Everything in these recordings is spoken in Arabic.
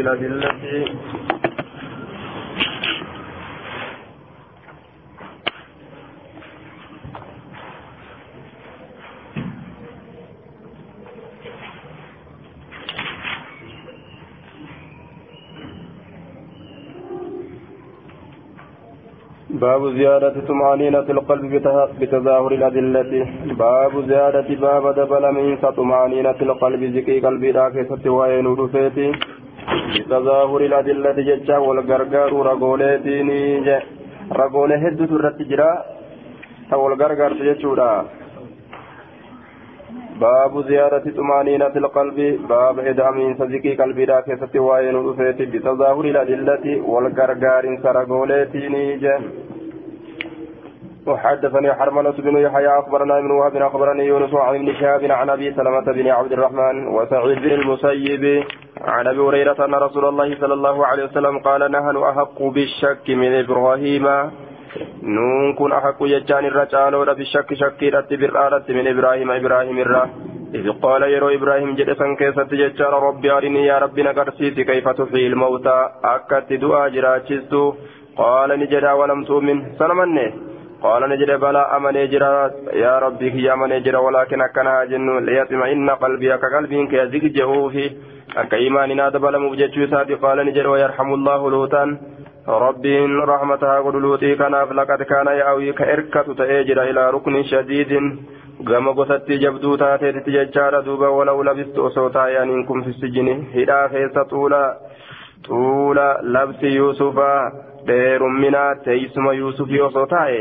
الأدلة باب زيادة طمأنينة القلب بتظاهر الأدلة. باب زيادة باب دبل من طمأنينة القلب ذكي قلبي راكسة وين رفيتي بتظاهر الأدلة ججا والغرغار رغولتيني رغولة هدو ترت جرا. والغرغار تججورا باب زيارة طمأنينة القلب. باب إدامين صديقي قلبي راكسة وين رفيتي بتظاهر الأدلة والغرغار سرغولتيني جن وحدثني حرملة بن يحيى أخبرنا ابن وهب أخبرني يونس عن ابن شهاب عن أبي سلمة بن عبد الرحمن وسعيد بن المسيب عن أبي هريرة أن رسول الله صلى الله عليه وسلم قال نحن أحق بالشك من إبراهيم. نون كن أحق يجان الرجال بالشك شك رت بالآلة من إبراهيم إبراهيم الرا. إذ قال يرو إبراهيم جلسا كيست ججار ربي أرني يا ربي نقرسيت كيف تحيي الموتى. أكدت دعا جراجست قال نجدا ولم تؤمن. سلمني. قال نجد بلى أمني جرا. يا ربي يا أمني جرا. ولكن أكنا جن ليطمئن قلبي. كقلبي كيزيك جهوفي أك إيماننا دبل مبجتشو سادي. قال نجد ويرحم الله لوطا ربي رحمتها قد لوطي. كان لقد كان يأوي. كإركة تأجر إلى ركن شديد. gama gosatti jabduu taateetitti jechaadha duuba walau labistu osoo taa'anii kun fi sijjini hidhaa keessa xuula xuula labsi yuusufaa dheerumminaa teeysuma yuusufii osoo taa'e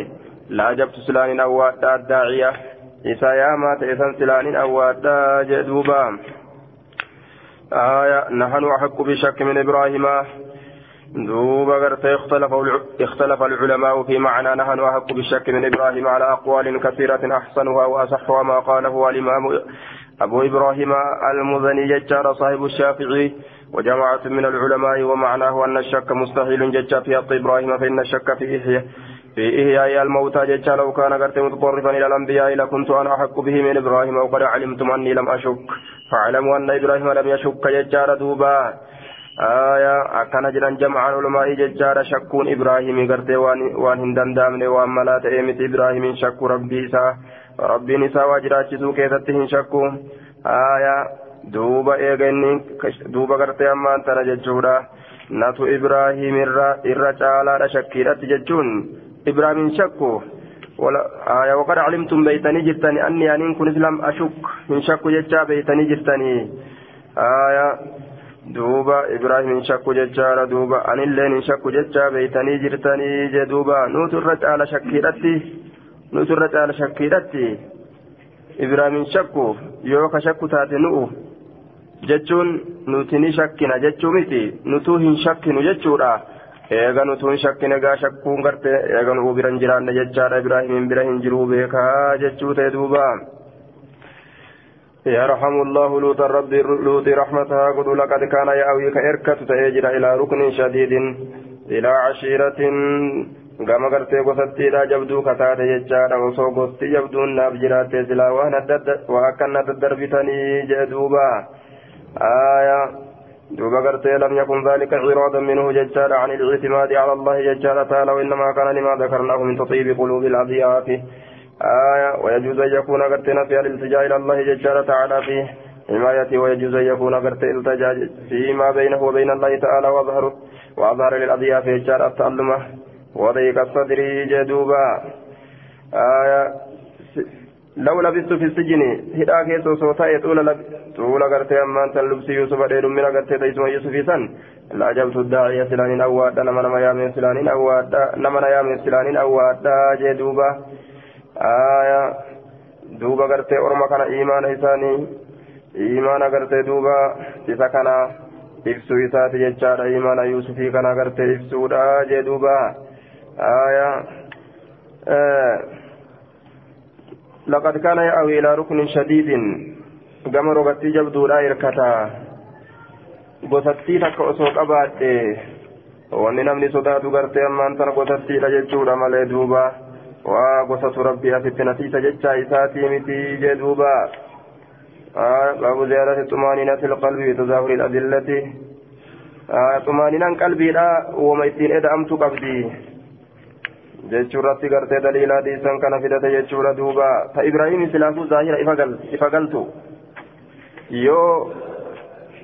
لا جبت سلان أوادة الداعية. إسا ياما تيسن سلان أوادة جدوبا آية نحن أحق بشك من إبراهيم. دوبا قرت اختلف اختلف العلماء في معنى نحن أحق بالشك من إبراهيم على أقوال كثيرة أحسنها وأصحها ما قاله الإمام أبو إبراهيم المزني ججار صاحب الشافعي. وجماعة من العلماء ومعناه أن الشك مستحيل ججا في حق إبراهيم فإن الشك في إحياء في إحياء الموتى ججا لو كان قرت متطرفا إلى الأنبياء لكنت أنا أحق به من إبراهيم وقد علمتم أني لم أشك. فاعلموا أن إبراهيم لم يشك ججار دوبا آية أكن جران جمع العلماء ججار شكون إبراهيم قرت وان, هندن دامن وان ملات إيمت إبراهيم شك ربي إسا ربي نساء وجراتشسو كيستهن شكو. آية duuba eeganni duuba gartee ammaan tana jechuudha natu ibraahim irra irra caalaadha shakkiidhatti jechuun ibraahimin shakku وقد علمتم بيتني جرتني. أني أن كنت لم أشك من شك ججا بيتني جرتني. آية. دوبا إبراهيم شك ججا دوبا. أن اللين شك ججا بيتني جرتني جدوبا نوت الرجال شكيرتي نوت الرجال شكيرتي إبراهيم شكو. يوكا شك تاتي نؤو jechuun nuti ni shakkina jechuu miti nutuu hin shakkinu jechuudha eega nutuu hin shakkine egaa shakkuun garte eega nu'uu bira hin jiraanne jechaadha ibraahimin bira hin jiruu beekaa jechuu ta'e duuba يرحم الله لوط الرب لوط رحمتها قد لقد كان يأوي كإركة تأجر إلى ركن شديد إلى عشيرة gama gartee gosattiidha jabduu kataate jechaadha osoo gosti jabduun naaf jiraatte silaa waan akkana daddarbitanii jee duuba آية دوبا قرتي لم يكن ذلك عرادا منه ججال عن الاعتماد على الله ججال تعالى وإنما كان لما ذكرناه من تطيب قلوب الأضياف آية ويجوز أن يكون قرتي نفي الالتجاء إلى الله ججال تعالى فيه. حمايته ويجوز أن يكون قرتي التجاء فيما بينه وبين الله تعالى وأظهر وأظهر للأضياف ججال التألمة وضيق الصدر جدوبا. آية لو لبثت في السجن هدا كيسو صوتا طول لب... طول غرتي أمان تن لبس يوسف دير من غرتي تيسو يوسف سن لا جبت الداعي سلان اواد نما نما يا سلان اواد نما يا سلان اواد جدوبا آية دوبا غرتي أورما كان إيمان اساني إيمان غرتي دوبا isa kana ibsuu isaati jechaadha imaana yuusufii kana gartee ibsuudha jee duuba aya لقد كان يأوي إلى ركن شديد جبدودا إركتا gosattii takka osoo qabaatte wanni namni sodaatu gartee ammaan tana gosattiidha jechuudha malee duuba waa gosatu rabbii asitti natiisa jecha isaatii miti jee duuba باب زيادة الطمأنينة في القلب بتظاهر الأدلة xumaaninaan qalbiidha wama ittiin eda'amtu qabdi jechuurratti gartee daliilaa dhiisan kana fidate jechuudha duuba. Ta ibraahim silaafuu zaahira ifa galtu. Yoo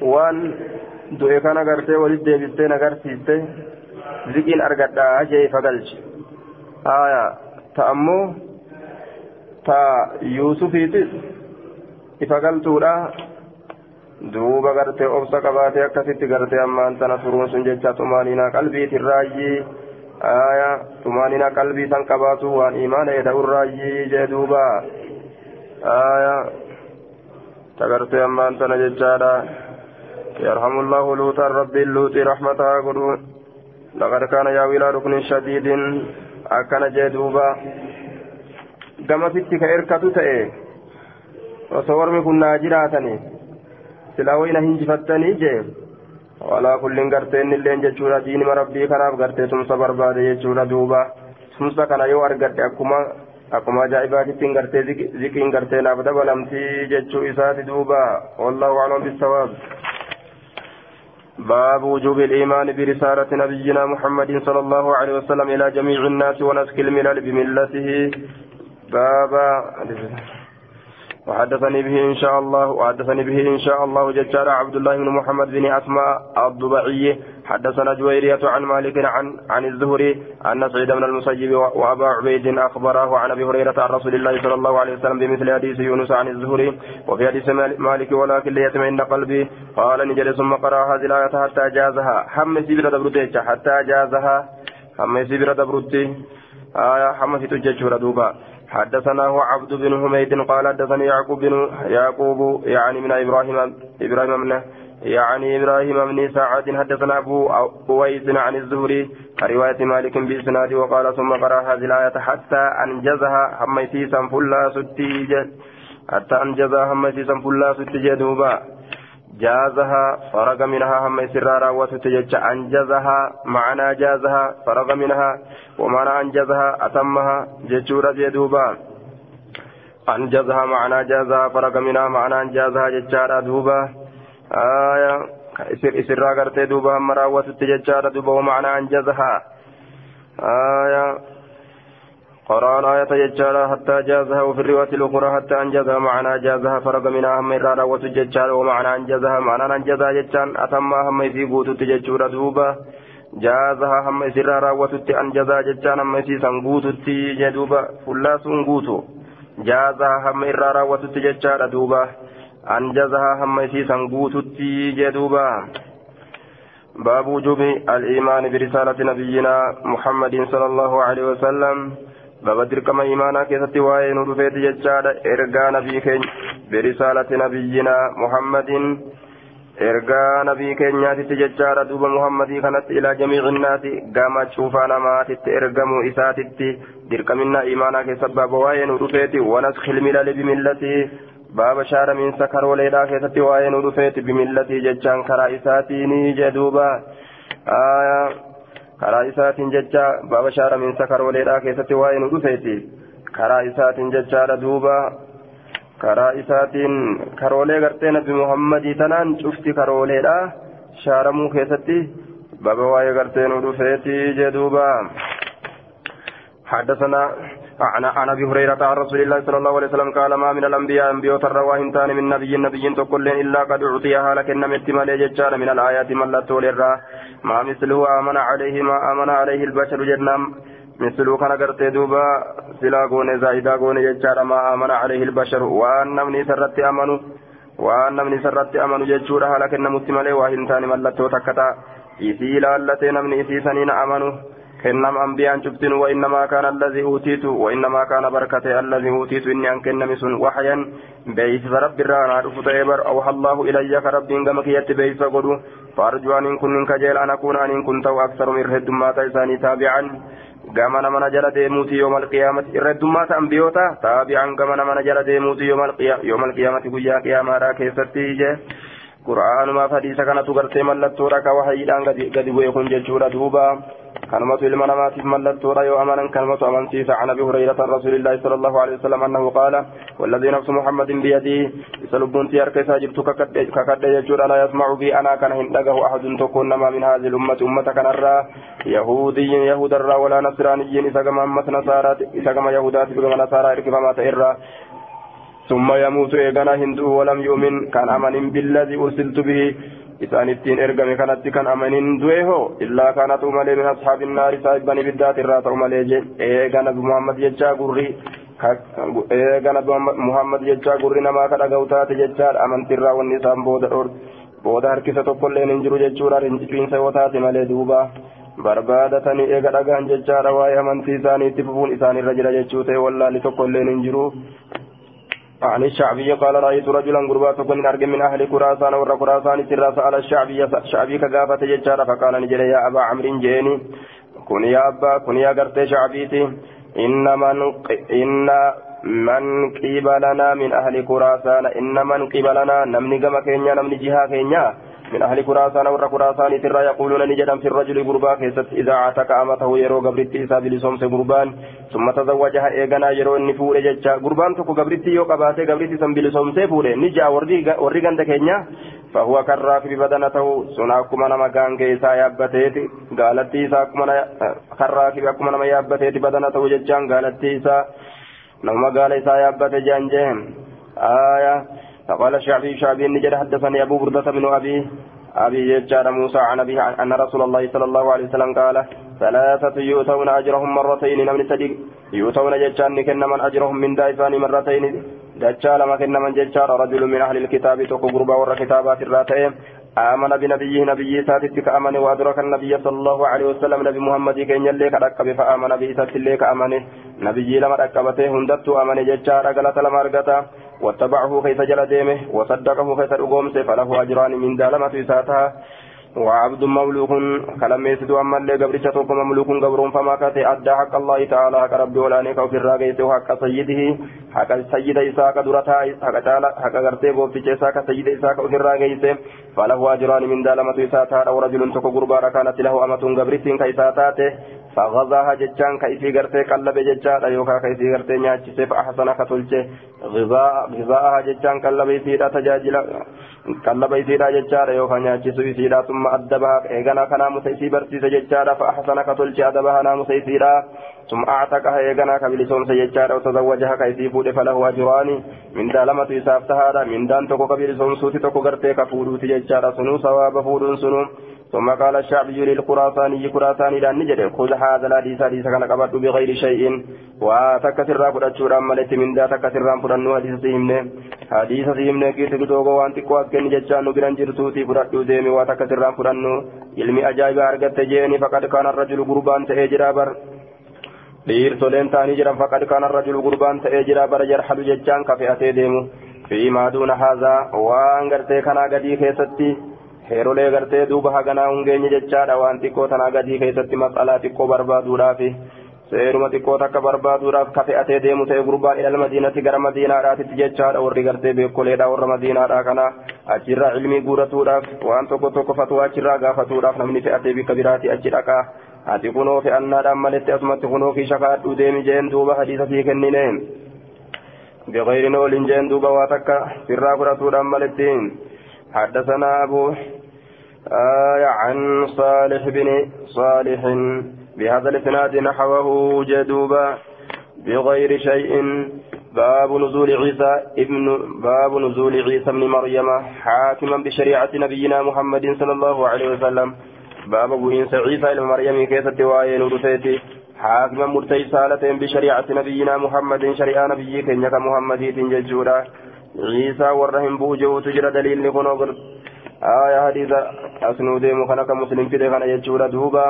waan du'e kana gartee walitti deebistee nagarsiiste ziqiin argadhaa jee ifa galchi. Haya ta ammoo ta yuusufiitis ifa galtuudha. Duuba gartee obsa qabaatee akkasitti gartee ammaan tana turuun sun jecha xumaaninaa qalbiitirraayyii aya san qabaatu waan imaana eda'urraayyii jee duuba aya ta gartee ammaan tana jechaadha يرحم الله لوطا ربي اللوطي رحمتها قلون لقد كان ياوي إلى ركن شديد أكن جدوبا كما فتك إركة تأي وصورمي كنا جراتني. سلاوين هنجفتني جي ولا كل قرتين اللين جتشورا دين مربي كناف قرتي تمسا برباد جتشورا دوبا تمسا كان يو أرقرتي أكما akkuma ajaa'ibaatittiin gartee zikiin gartee naaf dabalamtii jechuu isaati duuba. Wallahu aclam bisawaab باب وجوب الإيمان برسالة نبينا محمد صلى الله عليه وسلم إلى جميع الناس ونسك الملل بملته بابا وحدثني به إن شاء الله وحدثني به إن شاء الله ججار عبد الله بن محمد بن أسماء الضبعي حدثنا جويرية عن مالك عن عن الزهري أن سعيد بن المسيب وأبا عبيد أخبره عن أبي هريرة عن رسول الله صلى الله عليه وسلم بمثل حديث يونس عن الزهري وفي حديث مالك ولكن ليطمئن قلبي قال نجل ثم قرأ هذه الآية حتى جازها حم سبر دبرتي حتى جازها حم سبر دبرتي. آية حم في تججر دوبا. حدثناه عبد بن حميد قال حدثني يعقوب بن يعقوب يعني من إبراهيم إبراهيم من يعني إبراهيم بن سعد حدثنا أبو أويس عن الزهري كرواية مالك بإسناد وقال ثم قرأ هذه الآية حتى أنجزها حميتي سنفلا ستي حتى أنجزها حميتي سنفلا ستي دوبا جازها فرغ منها هم سرارا وتتجج أنجزها معنى جازها فرغ منها ومعنى أنجزها أتمها ججورة جدوبا. أنجزها معنى جازها فرغ منها معنى أنجزها ججارة دوبا. آية إسر إسرا قرتي دوبا هم راوة تججارة دوبا ومعنى أنجزها. آية قرآن آية ججارة حتى جازها وفي الرواية الأخرى حتى أنجزها معنى جازها فرق منها هم إرارة وتججارة ومعنى أنجزها معنى أنجزها ججان أتمها هم في قوت تججورة دوبا. جازها هم إسرارة وتت أنجزها ججان هم في سنقوت جدوبا فلا سنقوت جازها هم إرارة وتججارة دوبا. أنجزها هم في سنقوت جدوبا باب وجوب الإيمان برسالة نبينا محمد صلى الله عليه وسلم. بابا دركما إيمانا كيستي واين ودفيت ججادة إرقا نبي كين برسالة نبينا محمد إرقا نبي كينيات ججادة دوب محمد كانت إلى جميع الناس قامت شوفانا ماتت إرقمو إساتت دركمنا إيمانا كيست بابا واين ودفيت ونسخ الملل بملته باب شار من سكر وليلا كيستي واين ودفيت بملته ججان كرا إساتيني جدوبا آية karaa isaatiin jecha baaba shaara minsa karooleedhaa keessatti waa'ee nu dhufeeti karaa isaatiin jechaadha duuba karaa isaatiin karoolee gartee nabi muhammadii tanaan cufti karooleedhaa shaaramuu keessatti baaba waa'ee gartee nu dhufeeti jee duuba حدثنا عن أبي هريرة عن رسول الله صلى الله عليه وسلم قال ما من الأنبياء أنبياء ترى هنتان من نبي نبي تقول إلا قد أعطيها لكن نمت مال من الآيات من لا تولر ما مثله آمن عليه ما آمن عليه البشر جنام مثله كان قرت دوبا سلا غون زايدا غون ججار ما آمن عليه البشر. وأن نمني سرت امنوا وأن نمني سرت امنوا ججورها لكن نمت مال وهنتان من لا تكتا إذي لالتي نمني إذي سنين امنوا كنم أنبياء شفتن وإنما كان الذي أوتيت وإنما كان بركة الذي أوتيت إني أن كنم وحيا بيس رب الرانا رفض إبر أوحى الله إلي كرب كما كيت بيس قدو فأرجو أن كن كجيل أن أكون أن كنت أكثر من رد ما تيساني تابعا كما نمنا جل ديموتي يوم القيامة رد ما تنبيوتا تابعا كما نمنا جل ديموتي يوم القيامة يوم القيامة قيا قيامة را كيستي qura'aanumaaf hadiisa kanatu gartee mallattoodha. Ka wahayiidhaan gadi bu'e kun jechuudha duuba kanumatu ilma namaatiif mallattoodha yoo amanan kanumatu amansiisa can abi hurayrata rasuulillahi sala allahu alehi wasalam annahu qaala والذي نفس محمد بيده يسلبون تيار كيسا جبت ككد يجور لا يسمع بي أنا كان هندقه أحد تكون ما من هذه الأمة أمة كان الرا يهودي يهود الرا ولا نصراني إذا كما أمة نصارى إذا كما يهودات بكما نصارى إركب ما تئرى ثم يموت إيغانا هندو ولم يؤمن كان أمن بالذي أرسلت به kanatti kan amanin du'e hoo illaa kaana ta'u malee min ashaabi naari saahibbani biddaati irraa ta'u malee je eega nabi muhammad jechaa gurri eega nabi muhammad jechaa gurri namaa ka dhaga'u taate jechaadha amantiirraa wanni isaan booda booda harkisa tokkolleen hin jiru jechuudha rinciinsa yoo taate malee duuba barbaadatanii eega dhagaan jechaadha waa'ee amantii isaanii itti fufuun isaanirra jira jechuu ta'e wallaalli tokkolleen hin jiru عن الشعبي قال رأيت رجلا قربات كن أرجم من أهل كراسان ور كراسان سرا سأل الشعبي شعبي كغافة ججارة فقال نجل يا أبا عمرو جيني كن يا أبا كن يا قرت شعبيتي إن من إن من قبلنا من أهل كراسان إن من قبلنا نمني كما كينيا نمني جهة كينيا من أهل كراسان ور كراسان ترى يقولون نجدا في الرجل قربا كيست إذا عتك أمته يرو قبرتي إسا بلسوم قربان ثم تزوجها إيغانا يرو النفور ججا. قربان تكو قبرتي يو قباتي قبرتي سن بلسوم سيفور نجا وري غند كينيا. فهو كالراكب بدنته. سناكما نما غانغي إسا يابتيت قالت إسا كالراكب أكما نما يابتيت بدنته ججان. قالت إسا نما قال إسا يابت جانجهم آية فقال الشعبي شعبي نجد حدثني أبو بردة بن أبي أبي ججار موسى عن أبي أن رسول الله صلى الله عليه وسلم قال ثلاثة يؤتون أجرهم مرتين نمن صديق يؤتون ججان كن من أجرهم من دائفان مرتين دجال ما كن من ججار رجل من أهل الكتاب تقو قربا ور كتابات الراتين آمن بنبيه نبي ساتت كأمن وأدرك النبي صلى الله عليه وسلم نبي محمد كين يليك أركب فآمن به ساتت ليك أمنه نبي لما أركبته هندت أمن ججار قلت لما أرقته واتبعه كيف جل ديمه وصدقه كيف أقومسه فله أجران من دالمة ساتها وعبد مملوك كلام يسد أما اللي قبرشة توكم مملوك قبرون فما كاتي أدى حق الله تعالى حق ربي ولانيك وفي الراقيت حق سيده حق سيد إساك درتا حق تعالى حق غرتي بوفتش إساك سيد إساك وفي الراقيت فله أجران من دالمة ساتها أو رجل تكو قربان كانت له أمة قبرتين كيساتاته فغضاها جتان كيفي غرتي قلب جتان يوكا كيفي غرتي نياتشي فأحسن كتلچه غذاء غذاءها جتان قلب يسيرا تجاجل قلب يسيرا جتان يوكا نياتشي يسيرا ثم أدبها إيغانا كنا مسيسي برسيس جتان فأحسن كتلچه أدبها نام سيسيرا ثم أعتقها إيغانا كبلسون سيجتان وتزوجها كيفي فود فله أجران من دالمة يسافتها من دان تكو كبلسون سوتي تكو غرتي كفودوتي جتان سنو سواب فودون سنو ثم قال الشعبي للخراساني خراساني لأن نجد خذ هذا الحديث حديث كان قبض بغير شيء. وتكثر فرأتشور أمالت من ذا تكثر فرأنو حديث سيمنه حديث سيمنه كيت دوغو وانت قوات كن ججان نبران جرسوتي فرأتو ديمي وتكثر فرأنو علمي أجايب أرغت جيني فقد كان الرجل قربان تأجرا بر dhiirtoleen ta'anii jiran faqad kaana rajulu gurbaan ta'ee jira bara jarhalu jechaan kafe'atee deemu fi maa duuna haazaa waan gartee kanaa gadii keessatti heerolee gartee duuba haganaa hin geenye jechaadha. Waan xiqqoo tanaa gadii keessatti mas'alaa xiqqoo barbaaduudhaafi seeruma xiqqoo takka barbaaduudhaaf ka fe'atee deemu ta'e gurbaan ilal madiinatti gara madiinaadhaatitti jechaadha. Warri gartee beekoleedha warra madiinaadha kana achirraa ilmii guuratuudhaaf waan tokko tokko fatuu achirraa gaafatuudhaaf namni fe'atee bikka biraati achi dhaqaa ati kunoo fe'annaadhaan maletti asumatti kunoo fi shakaadhu deemi jeen duuba hadiisa sii kenninee biqilni oliin jeen duuba waa takka sirraa fudhatuudhaan maletti. حدثنا أبو آية عن صالح بن صالح بهذا الإسناد نحوه جدوبا بغير شيء. باب نزول عيسى ابن باب نزول عيسى ابن مريم حاكما بشريعة نبينا محمد صلى الله عليه وسلم. باب بوئنس عيسى ابن مريم كيف التواين ورثيتي حاكما مرتيسا لتين بشريعة نبينا محمد شريعة نبي كنيك محمد ججورا عيسى ورهم بوجو تجرى دليل نكون آية حديثة أسنو ديمو خنك مسلم في ديخنا يجورا دوبا.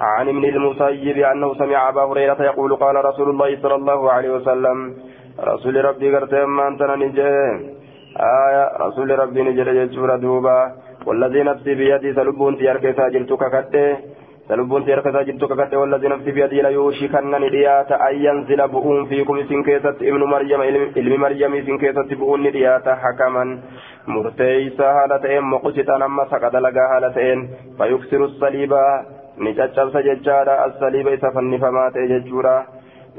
عن ابن المسيب أنه سمع أبا هريرة يقول قال رسول الله صلى الله عليه وسلم رسول ربي قرت ما أنت نجي آية رسول ربي نجي يجورا دوبا. والذي نفسي بيدي سلبون تيارك ساجلتك كته تلبون تيرك تجدت ككت والذي نفسي بيدي لا يوشكن نديات أن ينزل بؤون فيكم سن كيست ابن مريم علم مريم سن كيست بؤون نديات حكما مرتيسا هالتين مقسطا أما سقط لقا هالتين فيكسر الصليب نجتشبس ججارا الصليب إذا فنفما تججورا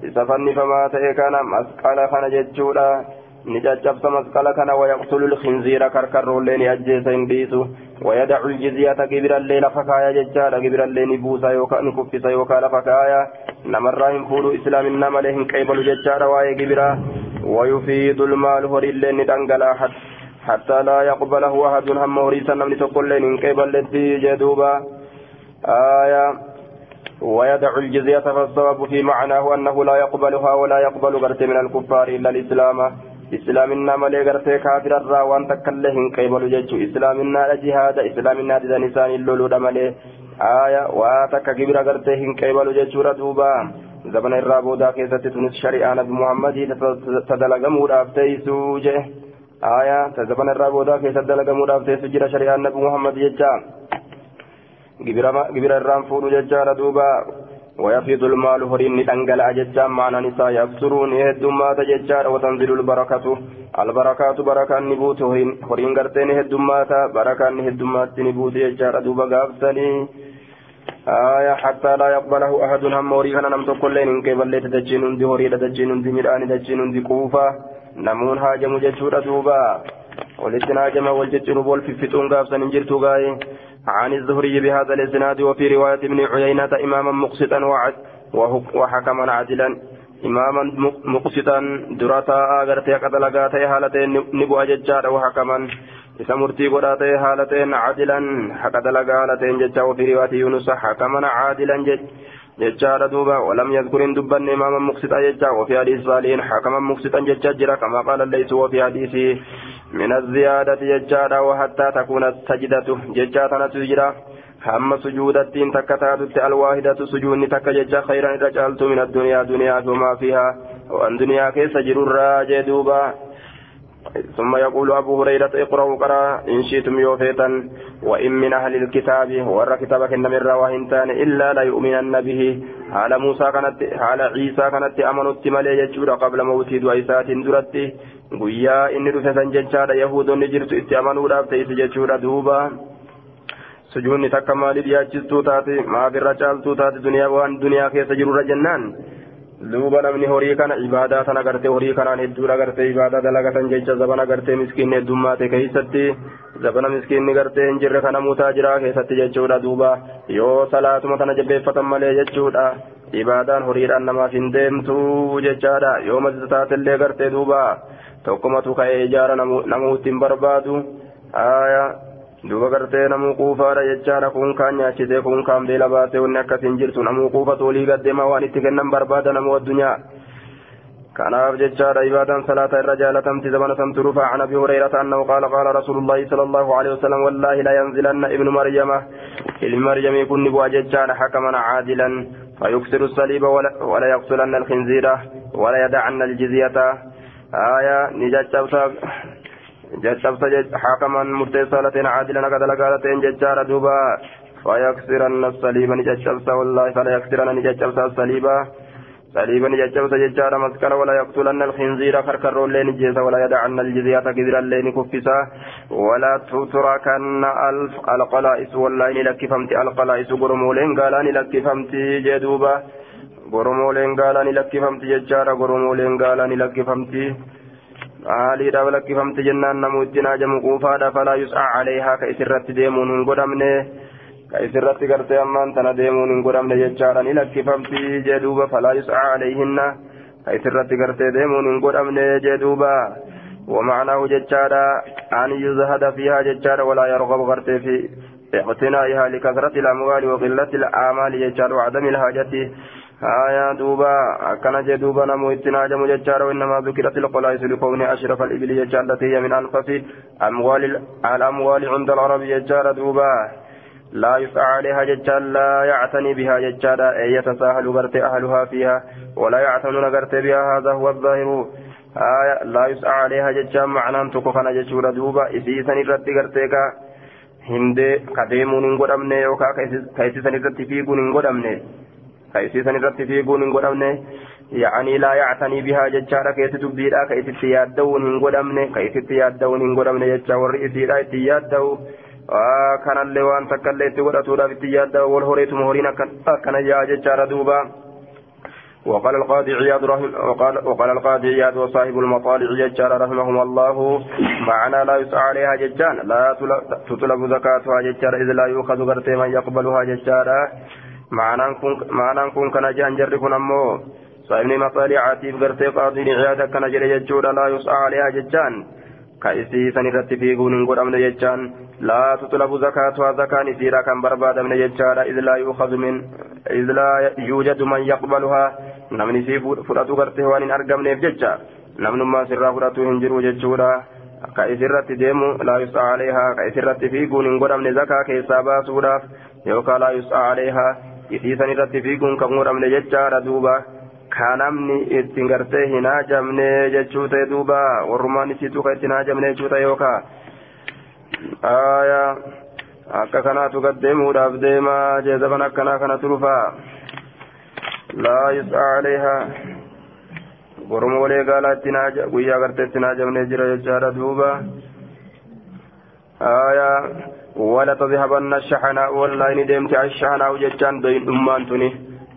إذا فنفما تيكنا مسقال خنا ججورا نجتشبس مسقال خنا ويقتل الخنزير كركر لين أجيس انديسو. ويدع الجزية كبير الليل فكايا ججارا كبير الليل بوسا يوكا نكفس يوكا لفكايا. نمرهم فولو إسلام إنما لهم كيبل ججارا واي كبيرا ويفيد المال هوري الليل ندنقلا حتى لا يقبله أحد هم وريسا نمني تقول لين كيبل لدي جدوبا. آية. ويدع الجزية فالصواب في معناه أنه لا يقبلها ولا يقبل غرت من الكفار إلا الإسلام. إسلامنا ملي غرت كافر الرا وأن تكلهم قيبل جيتشو إسلامنا جهاد إسلامنا دي نسان اللولو دملي آية واتك كبير غرتهم قيبل جيتشو ردوبا زمن الرابودا كيست تنس شريعة نبي محمد تدلغمو رافتيسو جه آية زمن الرابودا كيست تدلغمو رافتيسو جرى شريعة نبي محمد جيتشا gibira irraan fuudhu jechaadha duuba. ويفيض المال هرين دنجلا ججام معنى نساء يكسرون هدومات ججار وتنزل البركة. البركات بركة نبوت هرين هرين قرتين هدومات بركة هدومات نبوت ججار دوبا قابسني آية حتى لا يقبله أحد هم وريهنا نم تقولين إن كيف اللي تدجين دي هري تدجين دي مرآن تدجين دي كوفة. نمون هاجم ججور دوبا ولتنا هاجم والججر بول في فتون قابسن جرتو غاي. عن الزهري بهذا الإسناد وفي رواية ابن عيينة إماما مقسطا وحكما عادلا. إماما مقسطا درتا أغرتي قتلقاتي هالتين نبو أججار وحكما. إذا مرتي قراتي هالتين عادلا. قتلقا هالتين ججا وفي رواية يونس حكما عادلا جج ججار دوبا ولم يذكر دبا إماما مقسطا ججا وفي حديث صالحين حكما مقسطا ججا كما قال الليث وفي حديث من الزيادة ججارا وحتى تكون السجدة ججاتنا تجرى هم سجودتين تكتاتت الواحدة سجود تك ججا خيرا رجالت من الدنيا دنيا وما فيها وأن دنيا كيس جرور دوبا ثم يقول أبو هريرة اقرأوا قرأ إن شئتم يوفيتا وإن من أهل الكتاب ور كتابك إن من رواهنتان إلا لا يؤمنن به على موسى كانت على عيسى كانت أمنوا التمالي يجور قبل موت دويسات درت guyyaa inni dhufe san jechaadha yahuudonni jirtu itti amanuudhaaf ta'isi jechuudha duuba sujuunni takka maaliif yaachistuu taate maaf irra caaltuu taate duniyaa waan duniyaa keessa jirurra jennaan duuba namni horii kana ibaadaa sana gartee horii kanaan hedduudha gartee ibaadaa dalagatan jecha zabana gartee miskiinni heddummaate keessatti zabana miskiinni gartee hin jirre kana mutaa jira keessatti jechuudha duuba yoo salaatuma tana jabbeeffatan malee jechuudha ibaadaan horiidhaan namaaf hin deemtu jechaadha yoo masjida taatellee gartee duuba tokkumatu ka'ee ijaara namuutti hin barbaadu duuba gartee namuu quufaadha jechaadha kun kaan nyaachisee kun kaan beela baatee wanni akkasiin jirtu namuu quufatu olii gaddeemaa waan itti kennan barbaada namuu addunyaa kanaaf jechaadha ibaadan salaata irra jaalatamti zamana san turufa an abi hurayrata annahu qaala qaala rasuulullaahi sala allahu alehi wasalam wallaahi la yanzilanna ibnu maryama ilmi maryamii kun ni bu'a jechaadha hakaman caadilan فيكسر الصليب ولا يقتلن الخنزير ولا يدعن الجزية آية نجتبت جتبت حكما مرتسالة عادلا قد لقالتين ججار دوبا. فيكسرن الصليب نجتبت والله فلا يكسرن نجتبت الصليب. صليبا نجتبت ججار مسكر ولا يقتلن الخنزير كركر اللين جيزا ولا يدعن الجزية كذر اللين كفسا. ولا تتركن الف القلائس والله لك فهمت القلائس قرمولين قالان لك فهمت جدوبا. goromooleen gaalaa ni lakkifamti jechaadha goromooleen gaalaa haaliidhaaf lakkifamti jennaan namu ittiin hajamu quufaadha falaa yus'aa caleehaa ka isirratti deemuun hin godhamne ka isirratti gartee ammaan tana deemuun hin godhamne jechaadha ni lakkifamti jedhuuba falaa yus'aa caleehinna ka isirratti gartee deemuun hin godhamne jedhuuba ومعناه ججارا أن يزهد فيها ججارا ولا يرغب غرتي في اقتنائها لكثرة الأموال وقلة الأعمال ججارا وعدم الحاجة آية دوبا أكن جدوبا نمو اتناجم ججارا وإنما ذكرت القلائس لكون أشرف الإبل ججارا التي هي من أنفس أموال الأموال عند العرب ججارا دوبا لا يسعى عليها ججال لا يعتني بها ججالا أي يتساهل غرت أهلها فيها ولا يعتنون غرت بها هذا هو الظاهر آية لا يسعى عليها ججال معنى تكفن ججورا دوبا إسيسا نرد غرتك hindee ka deemuun hin godhamne yookaan ka isiisan hin godhamne yaa'anii laa yaactanii bihaa jechaadha keessi dubbiidha ka isitti yaadda'uun hin godhamne ka isitti yaadda'uun hin godhamne jecha warri isiidha itti yaadda'u kanallee waan takkallee itti godhatuudhaaf itti yaadda'u wal horeetuma horiin akkana yaa jechaadha duuba. وقال القاضي عياض رحم وقال, وقال القاضي عياض وصاحب المطالع ججار رحمهم الله معنى لا يسعى عليها ججان لا تطلب زكاتها ججار إذ لا يؤخذ غرتي من يقبلها ججار كن معنى كن كان جان جركن أمو صاحب المطالع عتيب غرتي قاضي عياض كان جري ججور لا يسعى عليها ججان كأسي سنرت في قون قرأمن ججان لا تطلب زكاتها زكاة نسيرا كان برباد من ججار إذ لا يؤخذ من إذ لا يوجد من يقبلها namni sii fudhatu gartee waan hin argamneef jecha namnummaa sirraa fudhatu hin jiru jechuudha ka isirratti deemu laa yus'aa aleehaa ka isirratti fiiguun hin godhamne zakaa keessaa baasuudhaaf yookaan laa yus'aa aleehaa isiisan irratti fiiguun kan godhamne jechaadha duuba ka namni ittiin gartee hin haajamne jechuu ta'e duuba warrumaan isiitu ka ittiin haajamne jechuu ta'e yookaan akka kanaatu gad deemuudhaaf deemaa jeezaban akkanaa kana turufaa. لا يسعى عليها ورم ولي قال اتناج ويا غرت اتناج من جرى يجار دوبا آية ولا تذهبن الشحناء والله إن دمت الشحناء وجتان بين أمان تني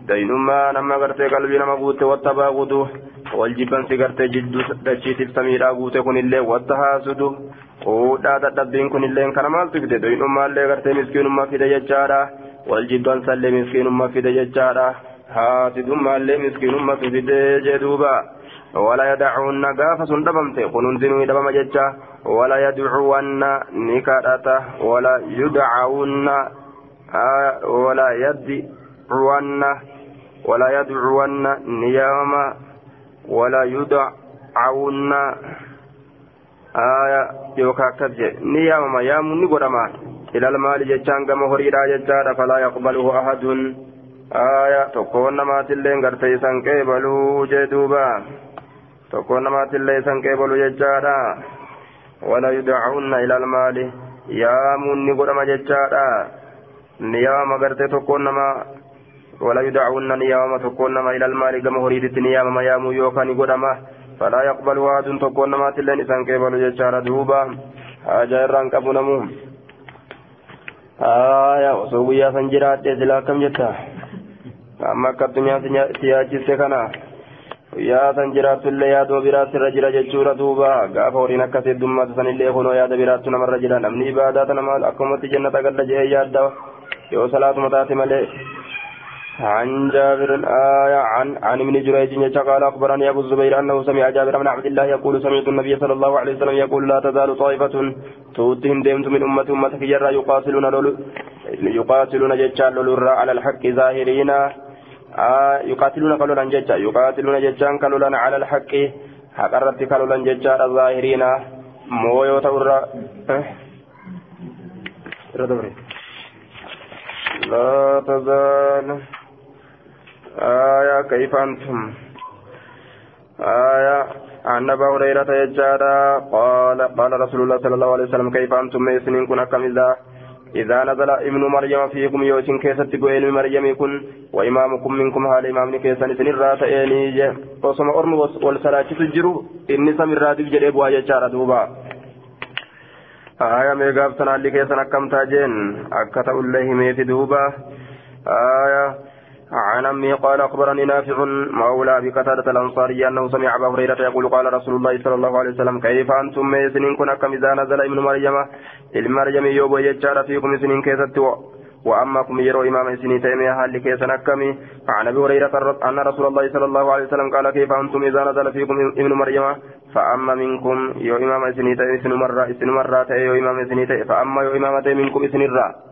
بين أمان أما غرت قلبي نما قوت والتباغد والجبن سيغرت جد دشيت السميرا قوت كن اللي والتهاسد وداد الدبين كن اللي كان مال تفيد بين أمان اللي غرت مسكين ما في دجاجارا والجبن سلم مسكين ما في دجاجارا haati dummaallee miskiinummatu fidee jee duuba wala yadacuunna gaafa sun dhabamte kunuunsinuu dhabama jecha wala yadcuwanna ni kadhata wala yudcawunna wala yadcuwanna wala yadcuwanna ni yaama wala yudcawunna aya yookaa akkas je ni yaamama yaamuun ni godhama ilal maali jechaan gama horiidhaa jechaadha falaa yaqbaluhu ahadun aya tokkoon namaatillee gartee tokkoon namaatillee isan qeebalu jechaadha wala yudacunna ila almaali yaamuun ni godhama jechaadha ni yaama gartee tokkoon nama ni yaamama tokkoon nama ila almaali gama horiititti ni yaamama yaamuu yookaan ni godhama falaa yaqbalu waadun tokkoon namaatillee isan qeebalu jechaadha duuba haajaa irraan qabu namu aya osoo guyyaa san jiraadhe silaa akkam jetta akka guyyaa san jiraatullee yaadoo biraatti irra jira jechuudha duuba gaafa horiin akkasii heddummaatu sanillee kunoo yaada biraattu namarra jira namni ibaadaa tana akkumatti jannata galla jee yaadda yoo salaatuma taate malee عن جابر آية عن عن ابن جريج قال أخبرني أبو الزبير أنه سمع جابر بن عبد الله يقول سمعت النبي صلى الله عليه وسلم يقول لا تزال طائفة تؤتهم ديمت من أمة أمتك يقاتلون يقاتلون جتشان على الحق ظاهرين آه يقاتلون قالوا جتشا يقاتلون جتشان قالوا على الحق. حقرت قالوا جتشا الظاهرين. مويو تورا. أه؟ لا تزال. آية كيف أنتم؟ آية. عن أبا هريرة يجارا قال قال رسول الله صلى الله عليه وسلم كيف أنتم؟ سنين كن أكم إذا؟ إذا نزل ابن مريم فيكم يوسن كيست بوين مريم كن وإمامكم منكم هال إمام كيسن سن الرات إني وصم أرم والصلاة تجروا إني سم الرات بجري بوا يجارا دوبا. آية ميغاف سنالي كيسن أكم تاجين أكتا الله ميت دوبا. آية عن أمي قال أخبرني نافع مولى أبي قتادة الأنصاري أنه سمع أبا هريرة يقول قال رسول الله صلى الله عليه وسلم كيف أنتم سنين كن كم إذا نزل ابن مريم المريم يوبو يجار فيكم سنين كيست وأما كم يروا إمام سنين تيمية هل كيس نكمي عن أبي هريرة أن رسول الله صلى الله عليه وسلم قال كيف أنتم إذا نزل فيكم ابن مريم؟ فأما منكم يو إمام سنين تيمية سن مرة سن مرة يو إمام سنين تيمية فأما يو إمام منكم سن الرّ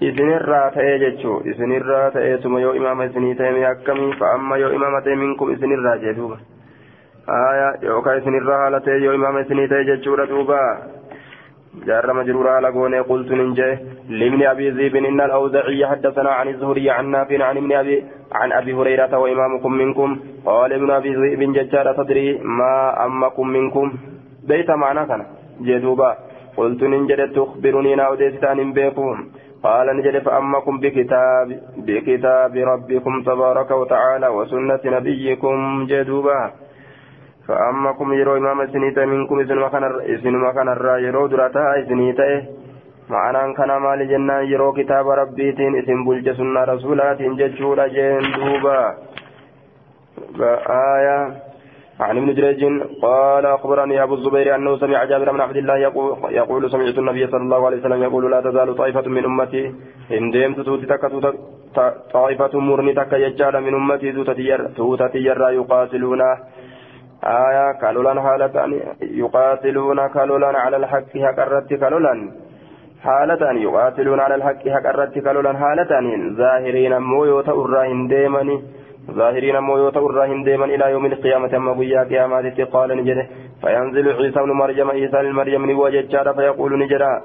jechuu isinirraa ta'eetuma yoo imaama isinii ta'e akkamii fa'amma yoo imaama ta'e minkum isinirraa jee duuba. Aya yookaan isinirraa haala ta'e yoo imaama isinii ta'e jechuudha duuba. جار مجرور على قونه قلت ننجي لابن ابي ذئب ان الاوزاعي حدثنا عن الزهري عن نافع عن ابن ابي عن ابي هريره وامامكم منكم قال ابن ابي ذئب ججار تدري ما امكم منكم بيت معنا كان جدوبا قلت ننجد تخبرني ناوديستان بيكم قال نجد فأمكم بكتاب بكتاب ربكم تبارك وتعالى وسنة نبيكم جدوبا. فأمكم يرو إمام سنيتا منكم إذن مكان الرا يرو درتا إذنيتا معنى كان مال جنة يرو كتاب ربيتين إذن بلج سنة رسولات ججورا جين دوبا آية عن ابن جريج قال أخبرني أبو الزبير أنه سمع جابر بن عبد الله يقول, يقول سمعت النبي صلى الله عليه وسلم يقول لا تزال طائفة من أمتي إن ديمت توتي طائفة مرني تك يجعل من أمتي توتي يرى يقاتلون. آية كالولا حالة يقاتلون كالولا على الحق هكرت كالولا حالة يقاتلون على الحق هكرت كالولا حالة ظاهرين مو يوتا أراهن ظاهرين مو يوتا أراهن ديما إلى يوم القيامة أما قيا قيامات قال نجده فينزل عيسى بن مريم عيسى المريم نواجه فيقول نجدا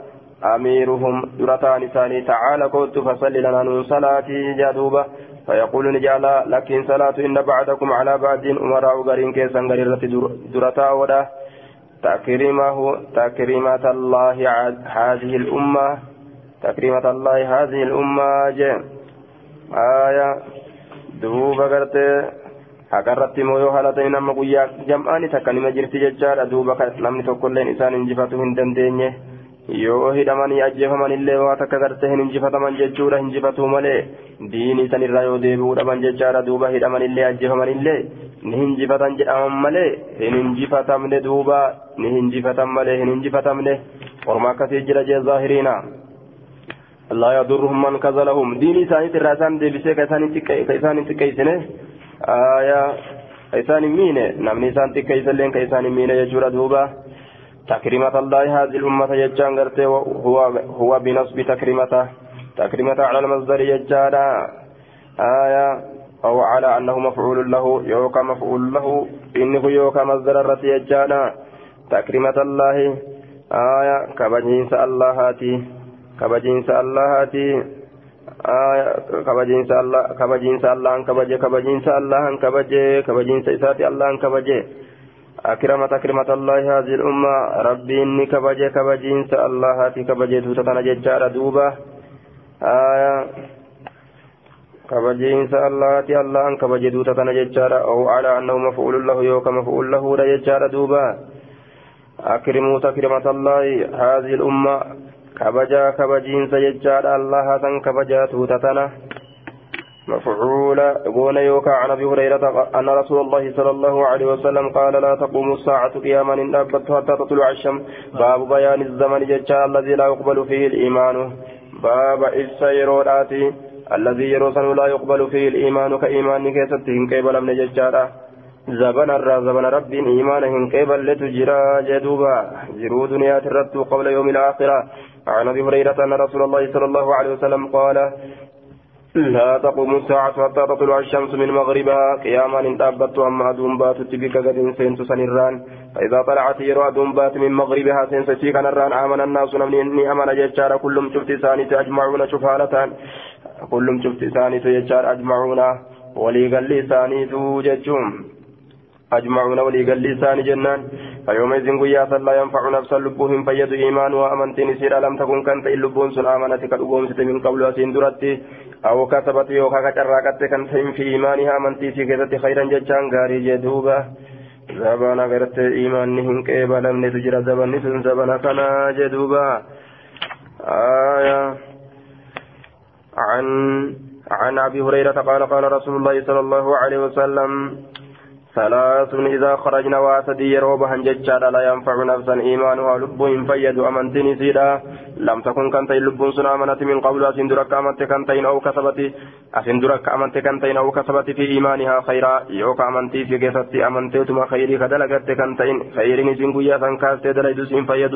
أميرهم درتان ثاني تعالى قلت فصل لنا نون صلاتي جادوبة فيقول نجالا لكن صلاة إن بعدكم على بعد أمراء غرين كيسا غريرة درتا ودا. تكريمه تكريمة الله هذه الأمة تكريمة الله هذه الأمة جي آية دوبا غرتي hakarratti immoo yoo haala ta'e nama guyyaa jam'aani takka nima jirti jechaadha duuba namni tokkolleen isaan injifatu hin dandeenye yoo hidhamanii ajjeefaman illee waa takka gartee hin injifataman jechuudha injifatuu malee diinii sanirraa yoo deebi'uu dhaban jechaadha duuba hidhaman illee ajjeefaman illee ni hinjifatan jedhaman malee hin injifatamne duuba ni hinjifatan malee hin injifatamne orma akkasii jira jee zaahiriina لا يضرهم من كذلهم. ديني ثاني تراسان دي بسي كيسان كيسان تكيسنه آية كيسان مينه نمني سان تكيسلين كيسان مينه يجور دوبا. تكريمة الله هذه الأمة يجان قرته هو هو بنصب تكريمته تكريمة على المصدر يجانا آية أو على أنه مفعول له يوكا مفعول له. إنه يوكا مصدر الرت يجانا تكريمة الله. آية كبجنس الله هاتي. هاتي آية كبجنس الله كبجنس الله كبجي كبجنس الله كبجي كبجنس إساتي الله كبجي أكرمت أكرمت الله هذه الأمة ربي إني كبجي كبجين الله هاتي كبجي توتنا ججار دوبة آية كبجين الله هاتي الله كبجي توتنا ججار أو على أنه مفعول له يوك مفعول له رججار دوبة أكرموا تكرمة الله هذه الأمة كبجا كبجين سججار الله هاتن كبجا توتنا مفعول قول يوكا عن ابي هريره ان رسول الله صلى الله عليه وسلم قال لا تقوم الساعة قياما ان ابت حتى تطلع الشمس باب بيان الزمن ججا الذي لا يقبل فيه الايمان باب السيرورات الذي يروسن لا يقبل فيه الايمان كايمان كيستهم قبل من ججارا زبن الرا زبن رب ايمانهم قبل لتجرى جدوبا. جرو دنيا ترت قبل يوم الآخرة. عن أبي هريرة أن رسول الله صلى الله عليه وسلم قال لا تقوم الساعة حتى تطلع الشمس من مغربها. قياما إن تأبت أما أدوم بات تبك قد سنت سنران فإذا طلعت يرى أدوم بات من مغربها سنت شيك نران آمن الناس نمني إني أمن ججار كلهم شفت ثاني أجمعون شفالة كلهم شفت ثاني أجمعون. ولي قال لي ثاني ججوم أجمعون ولي قال لي ثاني جنان. فيومئذ قياسا لا ينفع نفسا لبهم فيد إيمان وأمنت نسير لم تكن كانت اللبون سن آمنت كالأقوم من قبل أسين درتي أو كسبت يوكا كتراكت كانت في إيمانها أمنتي كذا خيرا ججان غاري جدوبة. زبانا غرت إيمانهم كيبا لم نتجر زبان نسن زبانا كنا جدوبة. آية. عن عن أبي هريرة قال قال رسول الله صلى الله عليه وسلم ثلاث إذا خرجنا واسدي يروبها ججادا لا ينفع نفسا إيمانها لب فيد أمنتني سيدا لم تكن كنتين لب سنا أمنت من قبل أسندرك أمنت كنتين أو كسبت أسندرك أمنت كنتين أو كسبت في إيمانها خيرا يوك أمنتي في قصتي أمنتيتما خيري كدلقت كنتين خيري نسين قيا فانكاست دليدس فيد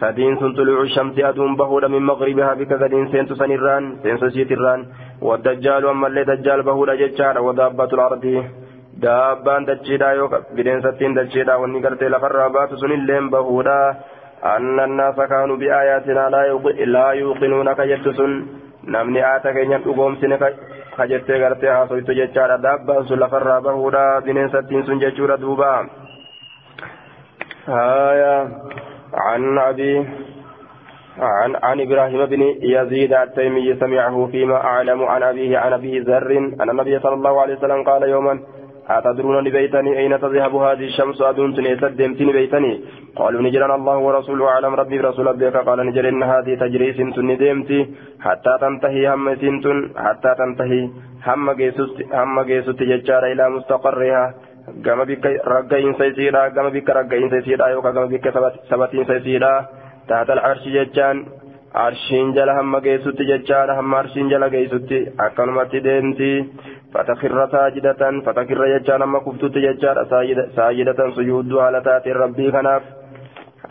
سدين سن طلوع الشمس أدوم بهودا من مغربها بك قدين سنت سنران سنس سيتران والدجال أما اللي دجال بهودا ججار ودابة الأرض daabbaan dachiidha yookaan bineensattiin dachiidha wanni gartee lafarraa baatu sunilleen bahuudha anna annaasa kaanuu bi'aayaatinaa laa yuuqinuuna ka jettu sun namni aata keenyan dhugoomsine ka jettee gartee haasoytu jechaadha daabbaan sun lafarraa bahuudha bineensattiin sun jechuudha duuba haaya عن أبي عن عن إبراهيم بن يزيد التيمي سمعه فيما اعلم عن ابيه عن ابي ذر ان النبي صلى الله عليه وسلم قال يوما أتدرون بيتني أين تذهب هذه الشمس؟ أدون تنيتد دمتني بيتني قالوا نجران الله ورسوله أعلم. ربي رسول ربك. قال نجر إن هذه تجري سنتن ديمتي حتى تنتهي هم سنتن حتى تنتهي هم جيسوت هم جيسوت ججار إلى مستقرها. gama bikka ragga'iinsa isiidha gama bikka ragga'iinsa isiidha yookaan gama bikka sabatiinsa isiidha taatal arshi jechaan arshiin jala hamma geessutti jechaadha hamma arshiin jala geessutti. Akkanumatti deemti fatakirra saajidatan fatakirra jechaan hamma kuftutti jechaadha. Saajidatan sujuudduu haala taateen rabbii kanaaf.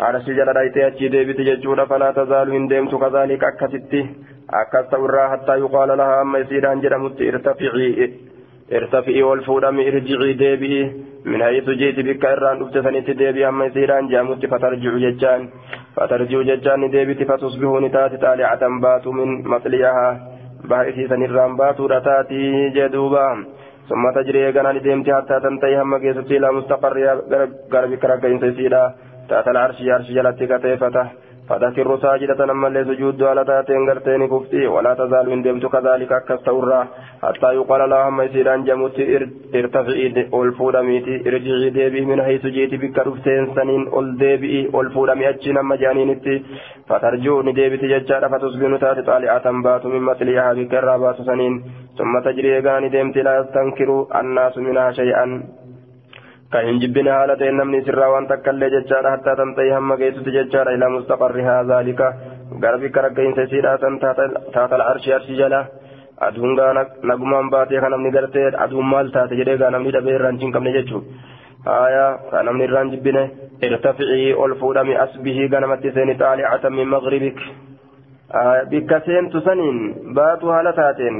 Arshii jala dhaytee achii deebiti jechuudha. Falaa tazaalu hin deemtu kazaalik akkasitti. Akkas ta'urraa hattaa yuqaala lahaa amma isiidhaan jedhamutti irtafi'ii ol fuudhami irjicii deebi'i. Min hayisu jiiti bikka irraan dhufte sanitti deebi'i amma isiidhaan jedhamutti fatarjicu jechaan. فترجع ججان ديبئت فتصبح نتات طالعة بات من مطلعها. بائسي سنران بات رتاتي جدوبا. ثم تجري غنان ديمتي حتى تنتهي هم قيستي إلى مستقر غربك رقين سيسيرا. تات العرش عرش جلتك تيفته فتكر ساجدة أما اللي سجود على تاتين غرتين كفتي ولا تزال من دمت كذلك كستورا حتى يقال أما يسيران جمت إرتفعي الفودميتي إرجعي ديبي من حيث جيت بك رفتين سنين ال ديبي الفودمي أجين أما جانينتي فترجوني ديبي تججار فتصبح تات طالعة بات من مثلها بك الرابات سنين. ثم تجري غاني ديمت لا يستنكر الناس منها شيئا. Kan hin jibbine haala ta'e namni sirraa waan takka illee jechaadha hattaa tan ta'e hamma geessutti jechaadha ilaa mustaqarrihaa zaalika gara bikka ragga'iinsa isiidhaa san taatal arshii arshii jala aduun gaa nagumaan baatee kan namni gartee aduun maal taate jedhee gaa namni dhabee irraan hin qabne jechuudha haaya kan namni irraan jibbine irtaficii ol fuudhami asbihii ganamatti seeni xaalicatan min magribik bikka seentu saniin baatu haala taateen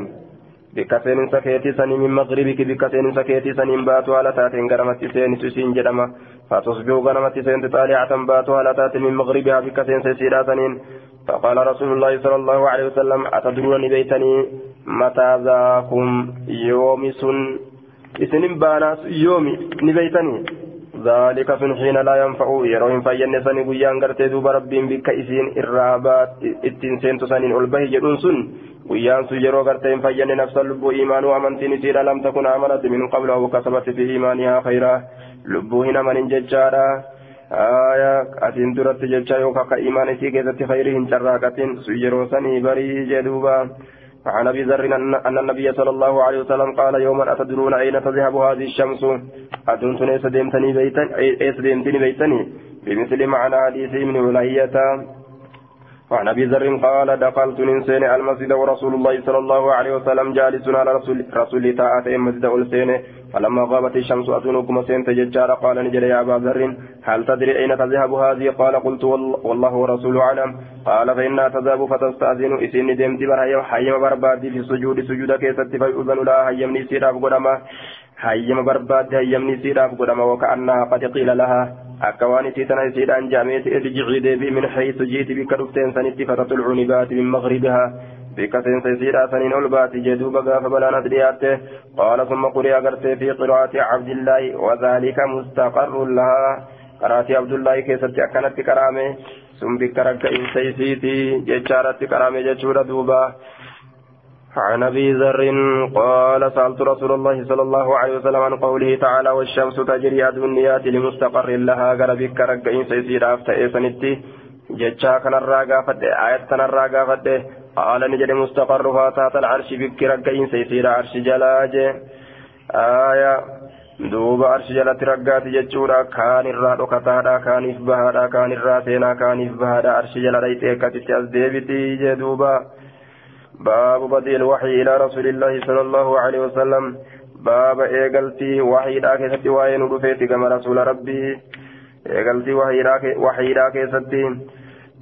sanii min magribiki bikka seeninsa keetii saniin baatu haala taateen garamatti seenitu isiin jedhama fatusbihu ganamatti seenti xaaliyatan baatu haala taate min magribihaa bikka seensa isiidhaa saniin فقال رسول الله صلى الله عليه وسلم أتدرون بيتني متى ذاكم يوم سن إسنين باناس يومي نبيتني ذلك سن حين لا ينفع يروين فين سني قيان قرتي دوب ربين بك إسين إرابات إتين سنتو سنين ألبه جدون سن guyyaan sun yeroo gartee hin fayyane nafsa lubbuu imaanuu amantiin isiidha lam takun amanat min qabla aw kasabat fi imaanihaa khayraa lubbuu hin amanin jechaadha aya atiin duratti jecha yookaan ka imaan isii keessatti khayrii hin carraaqatin sun yeroo sanii barii jedhuuba عن ابي ذر ان النبي صلى الله عليه وسلم قال يوما اتدرون اين تذهب هذه الشمس ادنت ليس ديمتني بيتا ايس ديمتني بيتني بمثل معنى حديث من ولاية وعن أبي ذر قال دخلت ننسين المسجد ورسول الله صلى الله عليه وسلم جالس على رسول رسول تاءت مسجد السين فلما غابت الشمس اتونكم سين تججار قال نجري يا أبا ذر هل تدري أين تذهب هذه؟ قال قلت والله ورسوله أعلم. قال فإنها تذهب فتستأذن. اسين دمت برهي حيم بربادي في السجود. سجود كيست فيؤذن لها هيمني سيراب قدما هيم بربادي هيمني سيراب قدما وكأنها قد قيل لها. Tana isiidhaan jaameeti irjicii deebii min haysu jiiti bikka dhufteen sanitti fatatulcuni baati min magribihaa bikka seensa isiidhaa saniin ol baati jeduuba gaafa balaan as dhiyaatte qaala summa qurii agartee fi qiraati cabdillaahi wadaalika mustaqarrun lahaa qaraatii abdullaahi keessatti akkanatti qaraame sun bikka ragga'insa isiiti jechaaratti qaraame jechuudha duuba عن أبي ذر قال سألت رسول الله صلى الله عليه وسلم عن قوله تعالى والشمس تجري الدنيات لمستقر لها غربك رقين سيسير افتئ سنتي جتشا كان الراغا فد آية كان الراغا فد قال نجد مستقرها تحت العرش بك رقين سيسير عرش جلاج. آية raggaati jechuudha kaan irraa dhokataadha kaaniif bahaadha kaan irraa seenaa kaaniif bahaadha arshi jala dhayxee akkasitti as deebiti jee duuba باب بدء الوحي إلى رسول الله صلى الله عليه وسلم. باب إيقلتي وحي لا كيستي وين رفيتي كما رسول ربي. إيقلتي وحي لا كيستي.